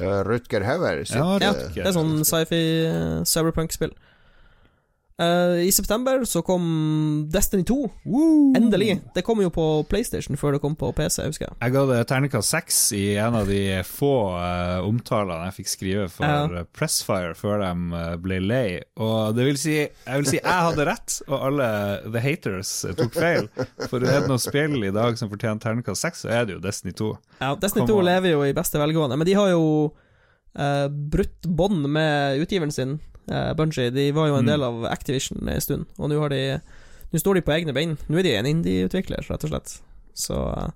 Ja, Rutger Hauer sitt Ja, Ja, det er sånn sci-fi eh, cyberpunk-spill. Eh, I september så kom Destiny 2. Endelig. Det kom jo på PlayStation før det kom på PC, jeg husker jeg. Jeg ga det terningkast seks i en av de få uh, omtalene jeg fikk skrive for Ja. Pressfire før de eh, ble lei. Og det vil si jeg vil si jeg hadde rett, og alle the haters tok feil. For er det noe spill i dag som fortjener terningkast seks, så er det jo Destiny 2. Ja, Destiny Kom 2 an. lever jo i beste velgående, men de har jo uh, brutt bånd med utgiveren sin, uh, Bungie. De var jo en Mm. del av Activision en stund, og nå har de Nå står de på egne bein. Nå er de en indie-utvikler, rett og slett. Så uh,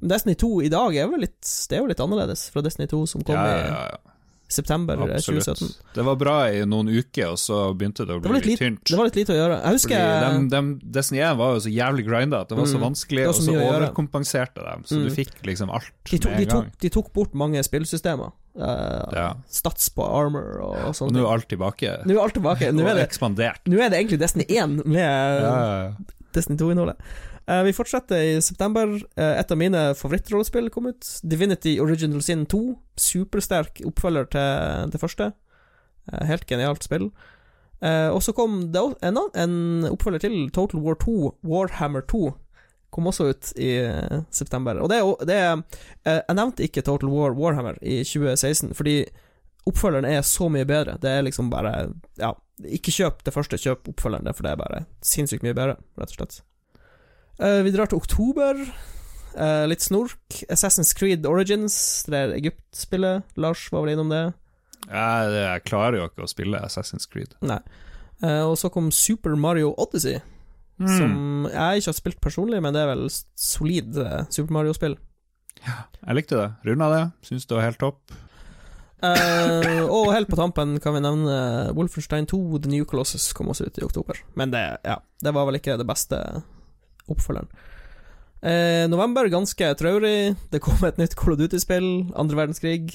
Destiny 2 i dag er vel litt Det er jo litt annerledes fra Destiny 2 som kom Ja, ja, ja. September Absolutt. 2017. Det var bra i noen uker, og så begynte det å Det bli litt, litt tynt. det var litt lite å gjøre. Jeg husker dem, Destiny 1 var jo så jævlig grinda at det var så Mm. vanskelig, var så og så overkompenserte dem, så Mm. du fikk liksom alt de tok, med en gang. tok, de tok bort mange spillsystemer. Uh, Ja. Stats på armor og, og Og nå er alt tilbake. Nå er alt tilbake. Nå er det, nå er det egentlig Destiny 1 med ja. Destiny 2-innholdet. Eh, vi fortsetter i september. Uh, et av mine favorittrollespill kom ut. Divinity Original Sin 2. Supersterk oppfølger til det første. Uh, helt genialt spill. Og så kom det en, en oppfølger til, Total War 2, Warhammer 2. Kom også ut i september. Og det det Jeg nevnte ikke Total War Warhammer i 2016, fordi oppfølgeren er så mye bedre. Det er liksom bare Ja, ikke kjøp det første, kjøp oppfølgeren, for det er bare sinnssykt mye bedre, rett og slett. Eh, vi drar til oktober. Uh, litt snork. Assassin's Creed Origins, det der Egypt-spillet. Lars var vel innom det? Jeg, jeg klarer jo ikke å spille Assassin's Creed. Nei. Uh, og så kom Super Mario Odyssey, Mm. som jeg ikke har spilt personlig, men det er vel solid Super Mario-spill. Ja, Jeg likte det. Runda det. Syns det var helt topp. Uh, og helt på tampen kan vi nevne Wolfenstein 2, The New Colossus, kom også ut i oktober. Men det, ja, det var vel ikke det beste oppfølgeren. Eh, november, ganske traurig. Det kom et nytt Call of Duty-spill, andre verdenskrig.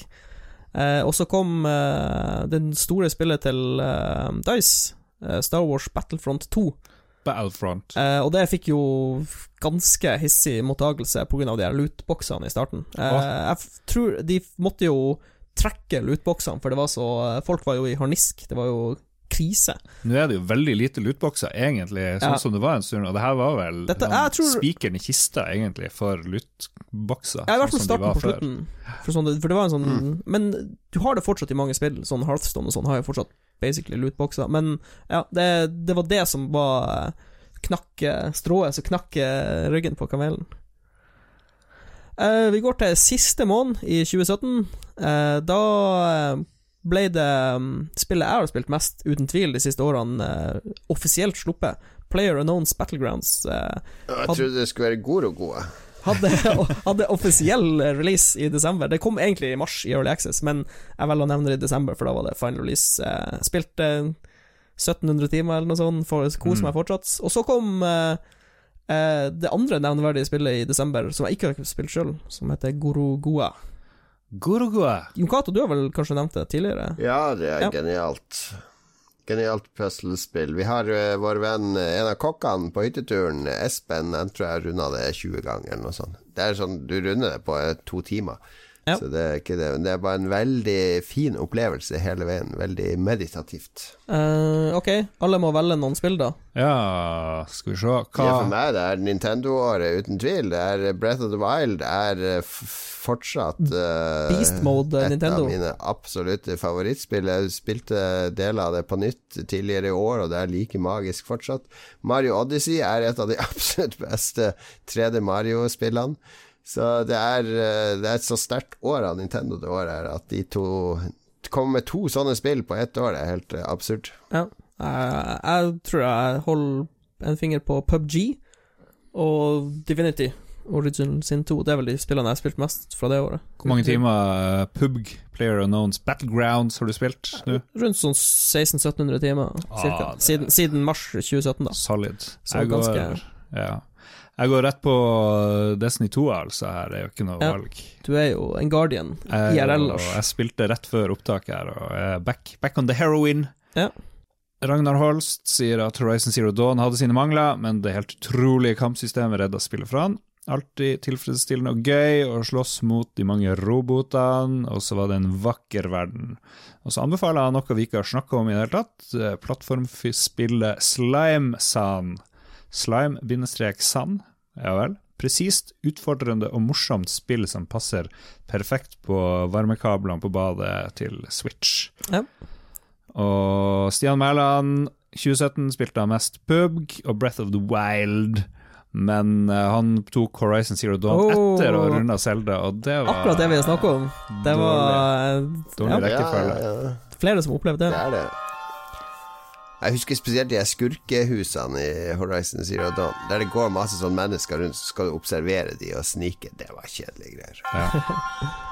Eh, og så kom eh, den store spillet til eh, Dice, eh, Star Wars Battlefront 2. Battlefront. Eh, og det fikk jo ganske hissig mottagelse pga. de her lootboxene i starten. Eh, jeg tror de måtte jo trekke lootboxene, for det var så Folk var jo i harnisk. Det var jo krise. Nå er det jo veldig lite lootboxer, egentlig, sånn Ja. som det var en stund. Og det her var vel Dette- tror- spikeren i kista, egentlig, for lootboxer. Er i hvert fall sånn starten på før. slutten. For, sånn, for det var en sånn Men du har det fortsatt i mange spill. Sånn Hearthstone og sånn har jo fortsatt basically lootboxer. Men ja, det, det var det som var eh, strået som knakk ryggen på kamelen. Uh, vi går til siste måned i 2017. Uh, da eh, ble det mm, spillet jeg har spilt mest, uten tvil, de siste årene, uh, offisielt sluppet. Player Unknowns Battlegrounds. Uh, Jeg trodde det skulle være Goro gode. hadde, hadde offisiell release i desember. Det kom egentlig i mars i Early Access, men jeg velger å nevne det i desember, for da var det final release. Spilt spilte 1700 timer eller noe sånt, for koser meg fortsatt. Og så kom det andre nevneverdige spillet i desember, som jeg ikke har spilt sjøl, som heter Gorogoa. Gorogoa. Jon Cato, du har vel kanskje nevnt det tidligere? Ja, det er Ja. genialt. Genialt puslespill. Vi har uh, vår venn, eh, en av kokkene på hytteturen, Espen, jeg tror jeg runda det 20 ganger eller noe sånt. Det er sånn, du runder det på uh, to timer. Ja. Så det er ikke det. Men det er bare en veldig fin opplevelse hele veien. Veldig meditativt. Uh, ok, alle må velge noen spill, da. Ja, skal vi se Ja, for Hva meg det er Nintendo-året, uten tvil. Det er Breath of the Wild er eh, fortsatt uh, Beast Mode, et Nintendo. av mine absolutte favorittspill. Jeg spilte deler av det på nytt tidligere i år, og det er like magisk fortsatt. Mario Odyssey er et av de absolutt beste 3D Mario-spillene. Så det er, eh, det er et så sterkt år av Nintendo det året her, at de to kommer med to sånne spill på ett år, det er helt eh, absurd. Ja. Eh, jeg tror jeg holder en finger på PubG og Divinity Original Sin 2. Det er vel de spillene jeg har spilt mest fra det året. Hvor mange timer uh, PUBG, Player Unknowns Battlegrounds, har du spilt nå? Rundt sånn 1600-1700 timer. Ah, cirka. Siden, siden mars 2017, da. Solid. Så Jeg går, ganske- ja. Jeg går rett på Destiny 2, altså. Her det er jo ikke noe Ja. valg. Du er jo en guardian. Jeg, IRL, og jeg spilte rett før opptaket her, og jeg er back, back on the heroin. Ja. Ragnar Holst sier at Horizon Zero Dawn hadde sine mangler, men det helt utrolige kampsystemet redda spillet fra han. Alltid tilfredsstillende og gøy å slåss mot de mange robotene, og så var det en vakker verden. Og så anbefaler han noe vi ikke har snakka om i det hele tatt, eh, plattformspillet Slime-San. Slime-San, ja vel. Presist, utfordrende og morsomt spill som passer perfekt på varmekablene på badet til Switch. Ja. Og Stian Mæland, 2017 spilte han mest PUBG og Breath of the Wild. Men eh, han tok Horizon Zero Dawn Oh. etter å runde Selda, og det var Akkurat det vi har snakket om. Det var Dårlig ja, rekkefølge. Ja, ja, ja. flere som opplevde Det det. er det. Jeg husker spesielt de skurkehusene i Horizon Zero Dawn. Der det går masse sånne mennesker rundt, så skal du observere de og snike. Det var kjedelige greier. Ja.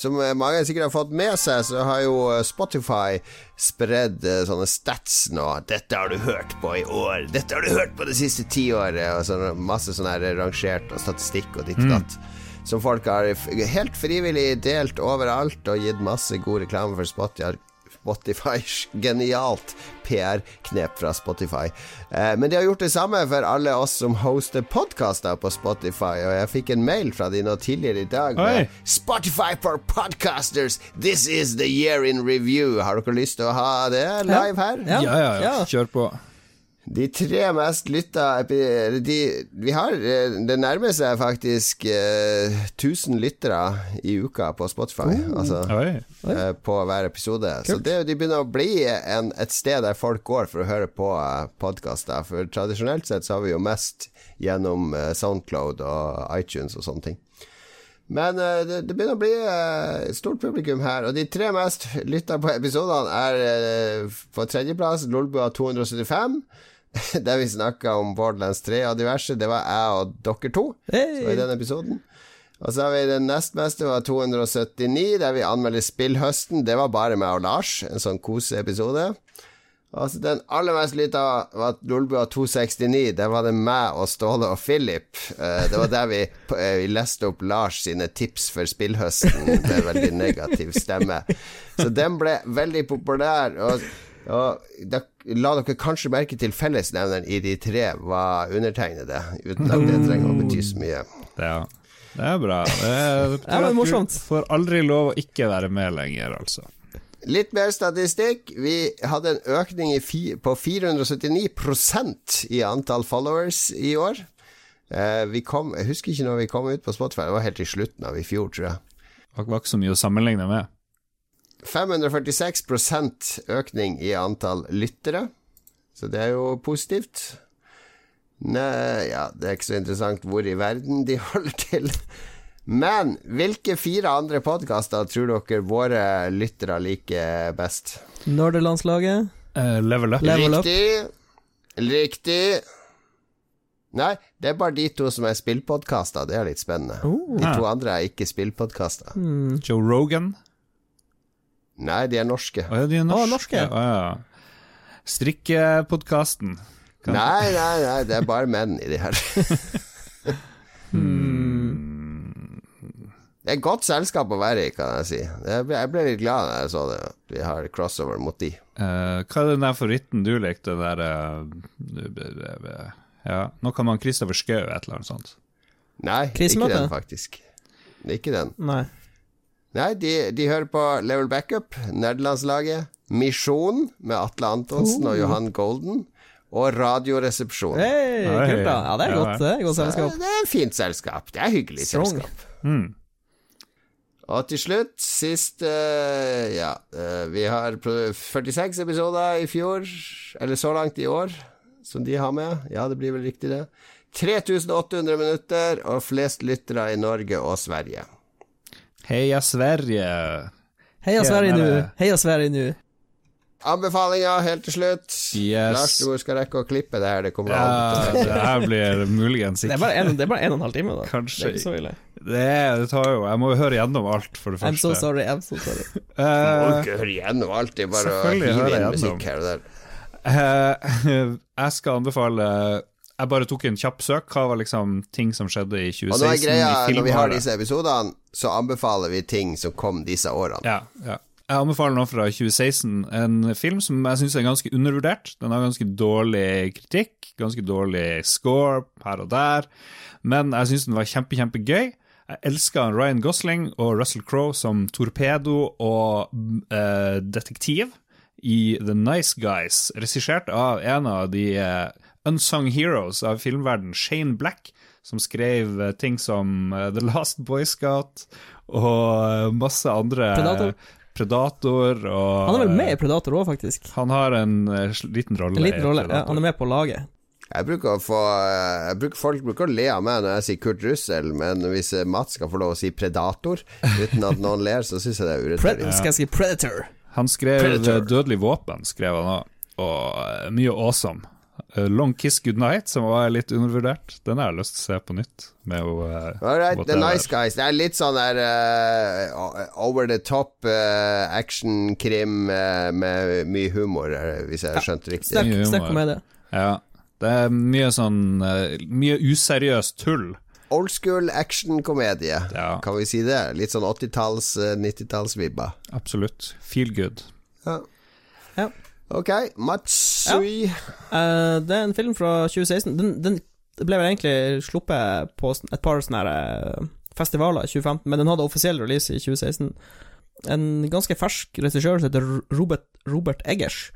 som eh, mange sikkert har fått med seg, så har jo eh, Spotify spredd eh, sånne stats nå. 'Dette har du hørt på i år'. 'Dette har du hørt på det siste tiåret'. Og sånn, masse sånn her rangert og statistikk og ditt og datt. Som folk har helt frivillig delt overalt og gitt masse god reklame for Spotify. Spotify Genialt PR-knep fra Spotify. Eh, men de har gjort det samme for alle oss som hoster podkaster på Spotify. Og jeg fikk en mail fra de nå tidligere i dag Oi. Spotify for podcasters! This is the year in review. Har dere lyst til å ha det live her? Ja. Ja, ja, ja. Ja. Kjør på. De tre mest lytta de, Vi har eh, Det nærmer seg faktisk eh, 1000 lyttere i uka på Spotify. Altså Oi. eh, på hver episode. Så det, de begynner å bli en, et sted der folk går for å høre på eh, podkaster. For tradisjonelt sett så har vi jo mest gjennom eh, Soundcloud og iTunes og sånne ting. Men eh, det, det begynner å bli et stort publikum her. Og de tre mest lytta på episodene er på tredjeplass Lolbua 275. Der vi snakka om Borderlands 3 og diverse. Det var jeg og dere to. Hey. Så var i den episoden. Og så har vi den nest meste, var 279, der vi anmelder spillhøsten. Det var bare meg og Lars, en sånn koseepisode. Og så den aller mest lytta var Lolbua 269. Der var det meg og Ståle og Philip. Eh, Det var der vi, eh, vi leste opp Lars sine tips for spillhøsten med veldig negativ stemme. Så den ble veldig populær. Og da la dere kanskje merke til fellesnevneren i de tre var undertegnede, uten at det trenger å bety så mye. Det er, det er bra. Det, er, det er morsomt. Du får aldri lov å ikke være med lenger, altså. Litt mer statistikk. Vi hadde en økning i fi, på 479% i antall followers i år. Eh, vi kom, jeg husker ikke når vi kom ut på Spotify, det var helt i slutten av i fjor, tror jeg. Det var ikke så mye å sammenligne med. 546% økning i antall lyttere, så det er jo positivt. Nei, ja, det er ikke så interessant hvor i verden de holder til. Men hvilke fire andre podkaster tror dere våre lyttere liker best? Nerdelandslaget. Uh, level up. Level up. Riktig. Riktig. Nei, det er bare de to som er spillpodkaster. Det er litt spennende. Oh. De to andre er ikke spillpodkaster. Joe Rogan. Nei, de er norske. Å ja, de er norske. Å, norske. Ja, ja. Strikkepodkasten. Nei, nei, nei, det er bare menn i de her. Det er godt selskap å være i, kan jeg si. Jeg ble, jeg ble litt glad da jeg så det, at vi har crossover mot de. Uh, hva er den der favoritten du likte, den der uh, Ja, Nå kan man Kristoffer Schou, et eller annet sånt. Nei, ikke den, faktisk. Ikke den. Nei. Nei, de, de hører på Level Backup, Nerdelandslaget, Misjon med Atle Antonsen og Johan Golden, og Radioresepsjon. Hey, Oi. kult, da. Ja, det er Ja, godt, det er godt selskap. Det er fint selskap. Det er hyggelig Strong. selskap. Mm. Og til slutt, sist uh, Ja, uh, vi har 46 episoder i fjor, eller så langt i år, som de har med. Ja, det blir vel riktig, det. 3800 minutter, og flest lyttere i Norge og Sverige. Heia Sverige! Heia Sverige nå. Heia Sverige nå. Anbefalinger helt til slutt. Yes. Lars, du skal rekke å klippe det her. Det kommer Ja, an det her blir muligens Det er bare en, det er bare en og en halv time, da. Kanskje. Det er ikke så ille. det, det tar jo Jeg må jo høre gjennom alt, for det I'm so sorry, I'm so sorry. Må Eh, ikke høre gjennom alt. Det er bare å hive inn musikk her og der. Uh, jeg skal anbefale Jeg bare tok en kjapp søk. Hva var liksom ting som skjedde i 2016 Og nå er greia, når vi har disse episodene, så anbefaler vi ting som kom disse årene. Ja, ja. Jeg anbefaler nå fra 2016 en film som jeg syns er ganske undervurdert. Den har ganske dårlig kritikk, ganske dårlig score her og der, men jeg syns den var kjempe, kjempegøy. Jeg elska Ryan Gosling og Russell Crowe som torpedo og eh, detektiv i The Nice Guys, regissert av en av de eh, unsung heroes av filmverden, Shane Black, som skrev eh, ting som eh, The Last Boy Scout og eh, masse andre Predator. Predator og Han er vel med i Predator òg, faktisk. Han har en liten rolle. En liten rolle. Ja, han er med på laget. Jeg bruker å få jeg bruker, Folk bruker å le av meg når jeg sier Kurt Russell, men hvis Mats skal få lov å si Predator uten at noen ler, så syns jeg det er urettferdig. Skal jeg si Predator? Han skrev Predator. 'Dødelig våpen', skrev han òg, og mye awesome. Eh, Long Kiss Goodnight, som var litt undervurdert. Den har jeg lyst til å se på nytt. Med å, uh, All right, The. Nice Guys. Det er litt sånn der uh, over the top uh, actionkrim eh, med mye humor, eh, hvis jeg har skjønt riktig. Snakk, snakk sterk det. Ja. Det er mye sånn eh, Mye useriøst tull. Old school actionkomedie, Ja. kan vi si det? Litt sånn 80-talls, eh, 90-tallsvibba. Absolutt. Feel good. Ja. Ja. Ok, Matsui. Eh, det er en film fra 2016. Den, den ble vel egentlig sluppet på et par sånne eh, festivaler i 2015, men den hadde offisiell release i 2016. En ganske fersk regissør som heter Robert, Robert Eggers,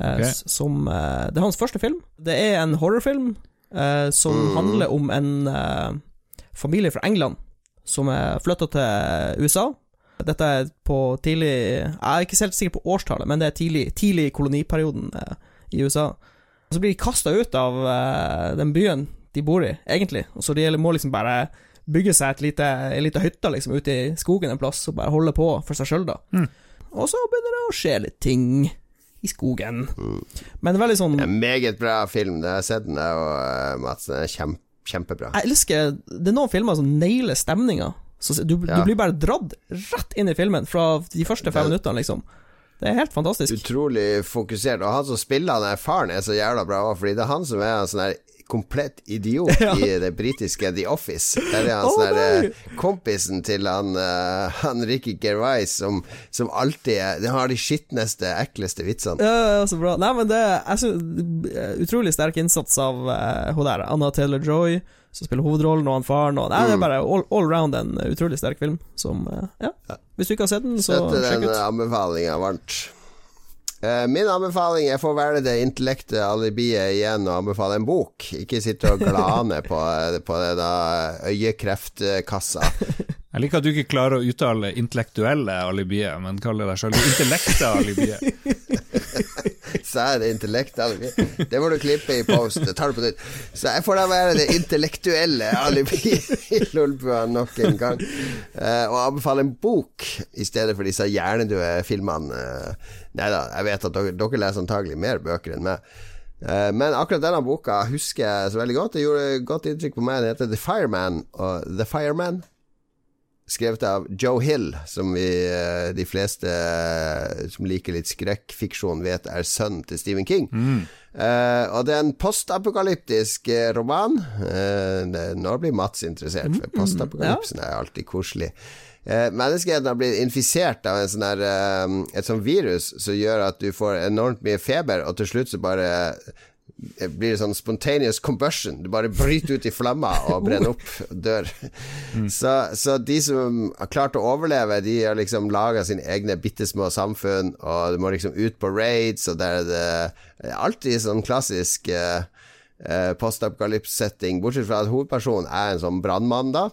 eh, Ok. som Det er hans første film. Det er en horrorfilm som Mm. handler om en familie fra England som er flytta til USA. Dette er på tidlig Jeg er ikke helt sikker på årstallet, men det er tidlig, tidlig i koloniperioden eh, i USA. Og så blir de kasta ut av eh, den byen de bor i, egentlig. Og så de må liksom bare bygge seg et lite, en liten hytte liksom ute i skogen en plass, og bare holde på for seg sjøl, da. Mm. Og så begynner det å skje litt ting i skogen. Men veldig sånn Det er en meget bra film. Det har jeg sett den, og eh, Mats. Den er kjempe, kjempebra. Jeg elsker Det er noen filmer som nailer stemninga. Så du, Ja. du blir bare dratt rett inn i filmen fra de første fem minuttene, liksom. Det er helt fantastisk. Utrolig fokusert. Og han som spiller han er faren, er så jævla bra òg, fordi det er han som er en sånn her komplett idiot Ja. i det britiske The Office. Der er han oh, sånn eh, kompisen til han, uh, han Ricky Gervais som, som alltid er Den har de skitneste, ekleste vitsene. Ja, ja, så bra. Nei, men det jeg synes, Utrolig sterk innsats av uh, hun der, Anna Taylor-Joy, som spiller hovedrollen, og han faren. Og, nei, det er Mm. bare all, all round en utrolig sterk film. Som eh, Ja. Hvis du ikke har sett den, så Støtter sjekk den ut. anbefalinga varmt. Eh, Min anbefaling er for å være det intellekte alibiet igjen og anbefale en bok. Ikke sitte og glane på, på det da øyekreftkassa. Jeg liker at du ikke klarer å uttale intellektuelle alibiet, men kaller deg selv intellekte alibiet. Så er det må du klippe i post. Tar det på nytt. Så jeg får da være det intellektuelle alibiet i Lolbua nok en gang. Eh, og anbefale en bok i stedet for disse hjernedøde filmene. Uh, Nei da, jeg vet at dere, dere leser antagelig mer bøker enn meg. Eh, men akkurat denne boka husker jeg så veldig godt. Det gjorde godt inntrykk på meg. Den heter The Fireman. Og The Fireman Skrevet av Joe Hill, som vi, eh, de fleste eh, som liker litt skrekkfiksjon, vet er sønnen til Stephen King. Eh, og det er en postapokalyptisk roman. Uh, det, nå blir Mats interessert, for postapokalypsen er alltid koselig. Eh, menneskeheten har blitt infisert av en sånn der, et sånt virus som gjør at du får enormt mye feber, og til slutt så bare blir det sånn spontaneous combustion. Du bare bryter ut i flammer og brenner opp og dør. Så, så de som har klart å overleve, de har liksom laga sine egne bitte små samfunn, og du må liksom ut på raids, og der er det alltid sånn klassisk eh, eh, postapokalypse-setting, bortsett fra at hovedpersonen er en sånn brannmann, da.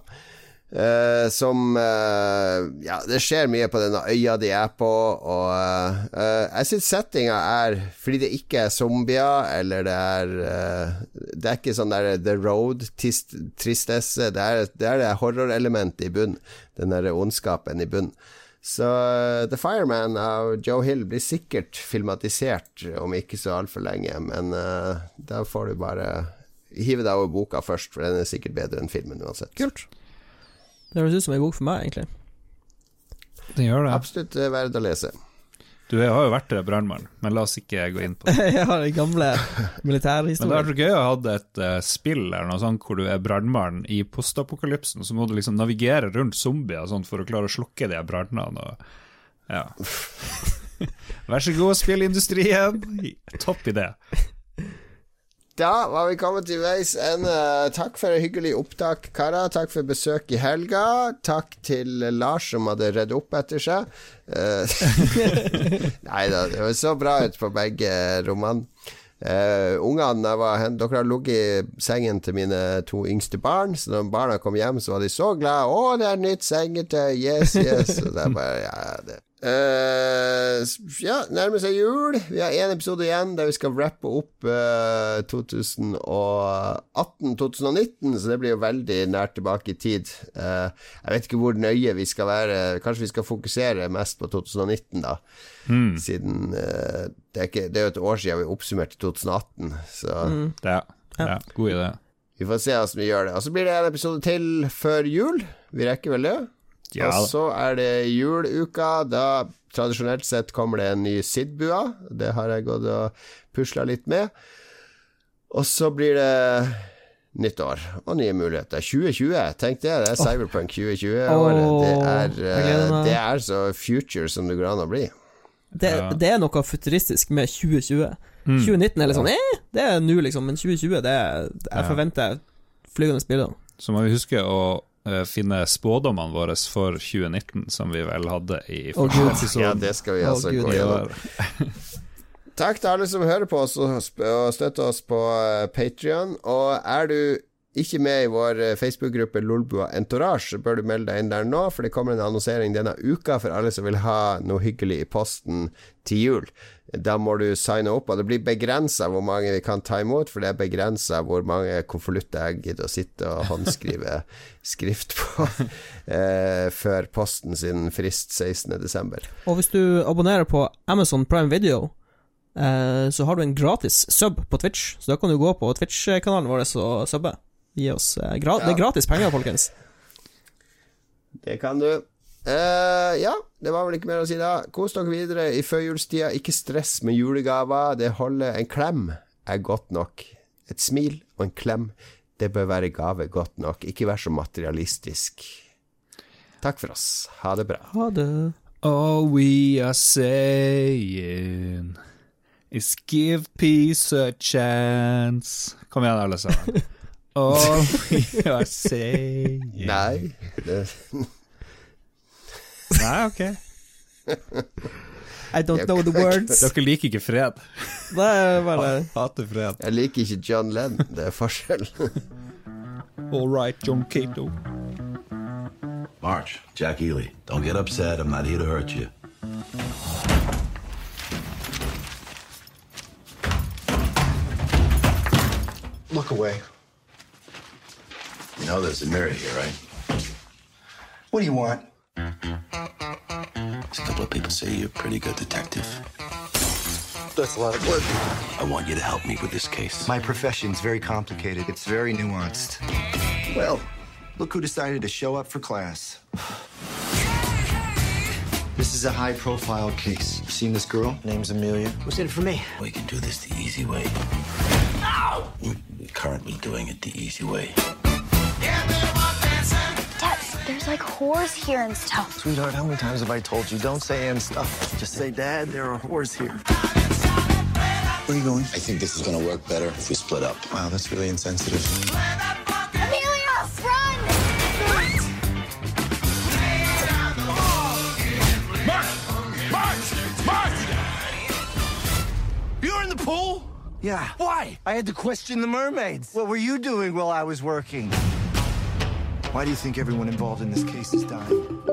Eh, som uh, Ja, det skjer mye på denne øya de er på, og uh, jeg syns settinga er Fordi det ikke er zombier, eller det er Det er ikke sånn der The Road-tristesse. Det er det, er det horrorelementet i bunn. Den der ondskapen i bunn. Så The Fireman av Joe Hill blir sikkert filmatisert om ikke så altfor lenge, men da får du bare hive deg over boka først, for den er sikkert bedre enn filmen uansett. Kult. Det høres ut som ei bok for meg, egentlig. Den gjør det. Absolutt eh, verdt å lese. Du jeg har jo vært brannmann, men la oss ikke gå inn på det. Jeg har den gamle Men det hadde vært gøy å ha et uh, spill eller noe sånt hvor du er brannmann i postapokalypsen, så må du liksom navigere rundt zombier og sånt for å klare å slukke de brannene. og- Ja. Vær så god, spillindustrien. Topp idé. Da var vi kommet til veis ende. Takk for et hyggelig opptak, karer. Takk for besøk i helga. Takk til Lars som hadde redd opp etter seg. Eh, Nei da, det så bra ut på begge rommene. Uh, ungene var Dere har ligget i sengen til mine to yngste barn, så når barna kom hjem, så var de så glade. 'Å, det er nytt sengetøy! Yes, yes!' Og det er bare, ja, det. Eh, ja, nærmer seg jul. Vi har én episode igjen der vi skal rappe opp uh, 2018-2019, så det blir jo veldig nært tilbake i tid. Uh, jeg vet ikke hvor nøye vi skal være. Kanskje vi skal fokusere mest på 2019, da. Siden eh, det, er ikke, det er jo et år siden vi oppsummerte 2018, så Ja, ja, god idé. vi får se hvordan vi gjør det. Og så blir det en episode til før jul. Vi rekker vel det? Ja, og så er det juleuka. Da tradisjonelt sett kommer det en ny Sidbua. Det har jeg gått og pusla litt med. Og så blir det nytt år og nye muligheter. 2020, tenk det. Det er Cyberpunk 2020-året. Åh, det, er, eh, det er så future som det går an å bli. Det, Ja. det er noe futuristisk med 2020. 2019 er litt sånn eh, det er nå, liksom, men 2020, det er Jeg forventer flygende bilder. Så må vi huske å finne spådommene våre for 2019, som vi vel hadde i forrige oh, episode. Ja, det skal vi altså oh, gå gjennom. Takk til alle som hører på oss og, støtter oss på Patrion. Og er du ikke med i vår eh, Facebook-gruppe Lolbua Entourage, så bør du melde deg inn der nå, for det kommer en annonsering denne uka for alle som vil ha noe hyggelig i posten til jul. Da må du signe opp, og det blir begrensa hvor mange vi kan ta imot, for det er begrensa hvor mange konvolutter jeg gidder å sitte og håndskrive skrift på eh, før posten sin frist 16.12. Og hvis du abonnerer på Amazon Prime Video, eh, så har du en gratis sub på Twitch. Så da kan du gå på Twitch-kanalen vår og subbe. Gi oss eh, gra Det er gratis penger, folkens. Det kan du. Eh, ja, det var vel ikke mer å si da. Kos dere videre i førjulstida. Ikke stress med julegaver. Det holder. En klem er godt nok. Et smil og en klem, det bør være gave godt nok. Ikke vær så materialistisk. Takk for oss. Ha det bra. Ha det. All we are saying is give peace a chance. Kom igjen, alle sammen. All we are saying Nei. Det, Nei, ok. I don't know the words. Dere liker ikke fred. Det er bare Hater fred. jeg liker ikke John Lennon. Det er forskjell. All right, John Cato. March, Jack Ely. Don't get upset. I'm not here to hurt you. Look away. You know there's a mirror here, right? What do you want? There's a couple of people say you're a pretty good detective. That's a lot of work. I want you to help me with this case. My profession's very complicated. It's very nuanced. Well, look who decided to show up for class. This is a high-profile case. Seen this girl? Name's Amelia. What's in it for me? We can do this the easy way. We're currently doing it the easy way. Dad, there's like whores here and stuff. Sweetheart, how many times have I told you don't say and stuff? Just say, Dad, there are whores here. Where are you going? I think this is gonna work better if we split up. Wow, that's really insensitive. Amelia, run! You're in the pool? Yeah. Why? I had to question the mermaids. What were you doing while I was working? Why do you think everyone involved in this case is dying?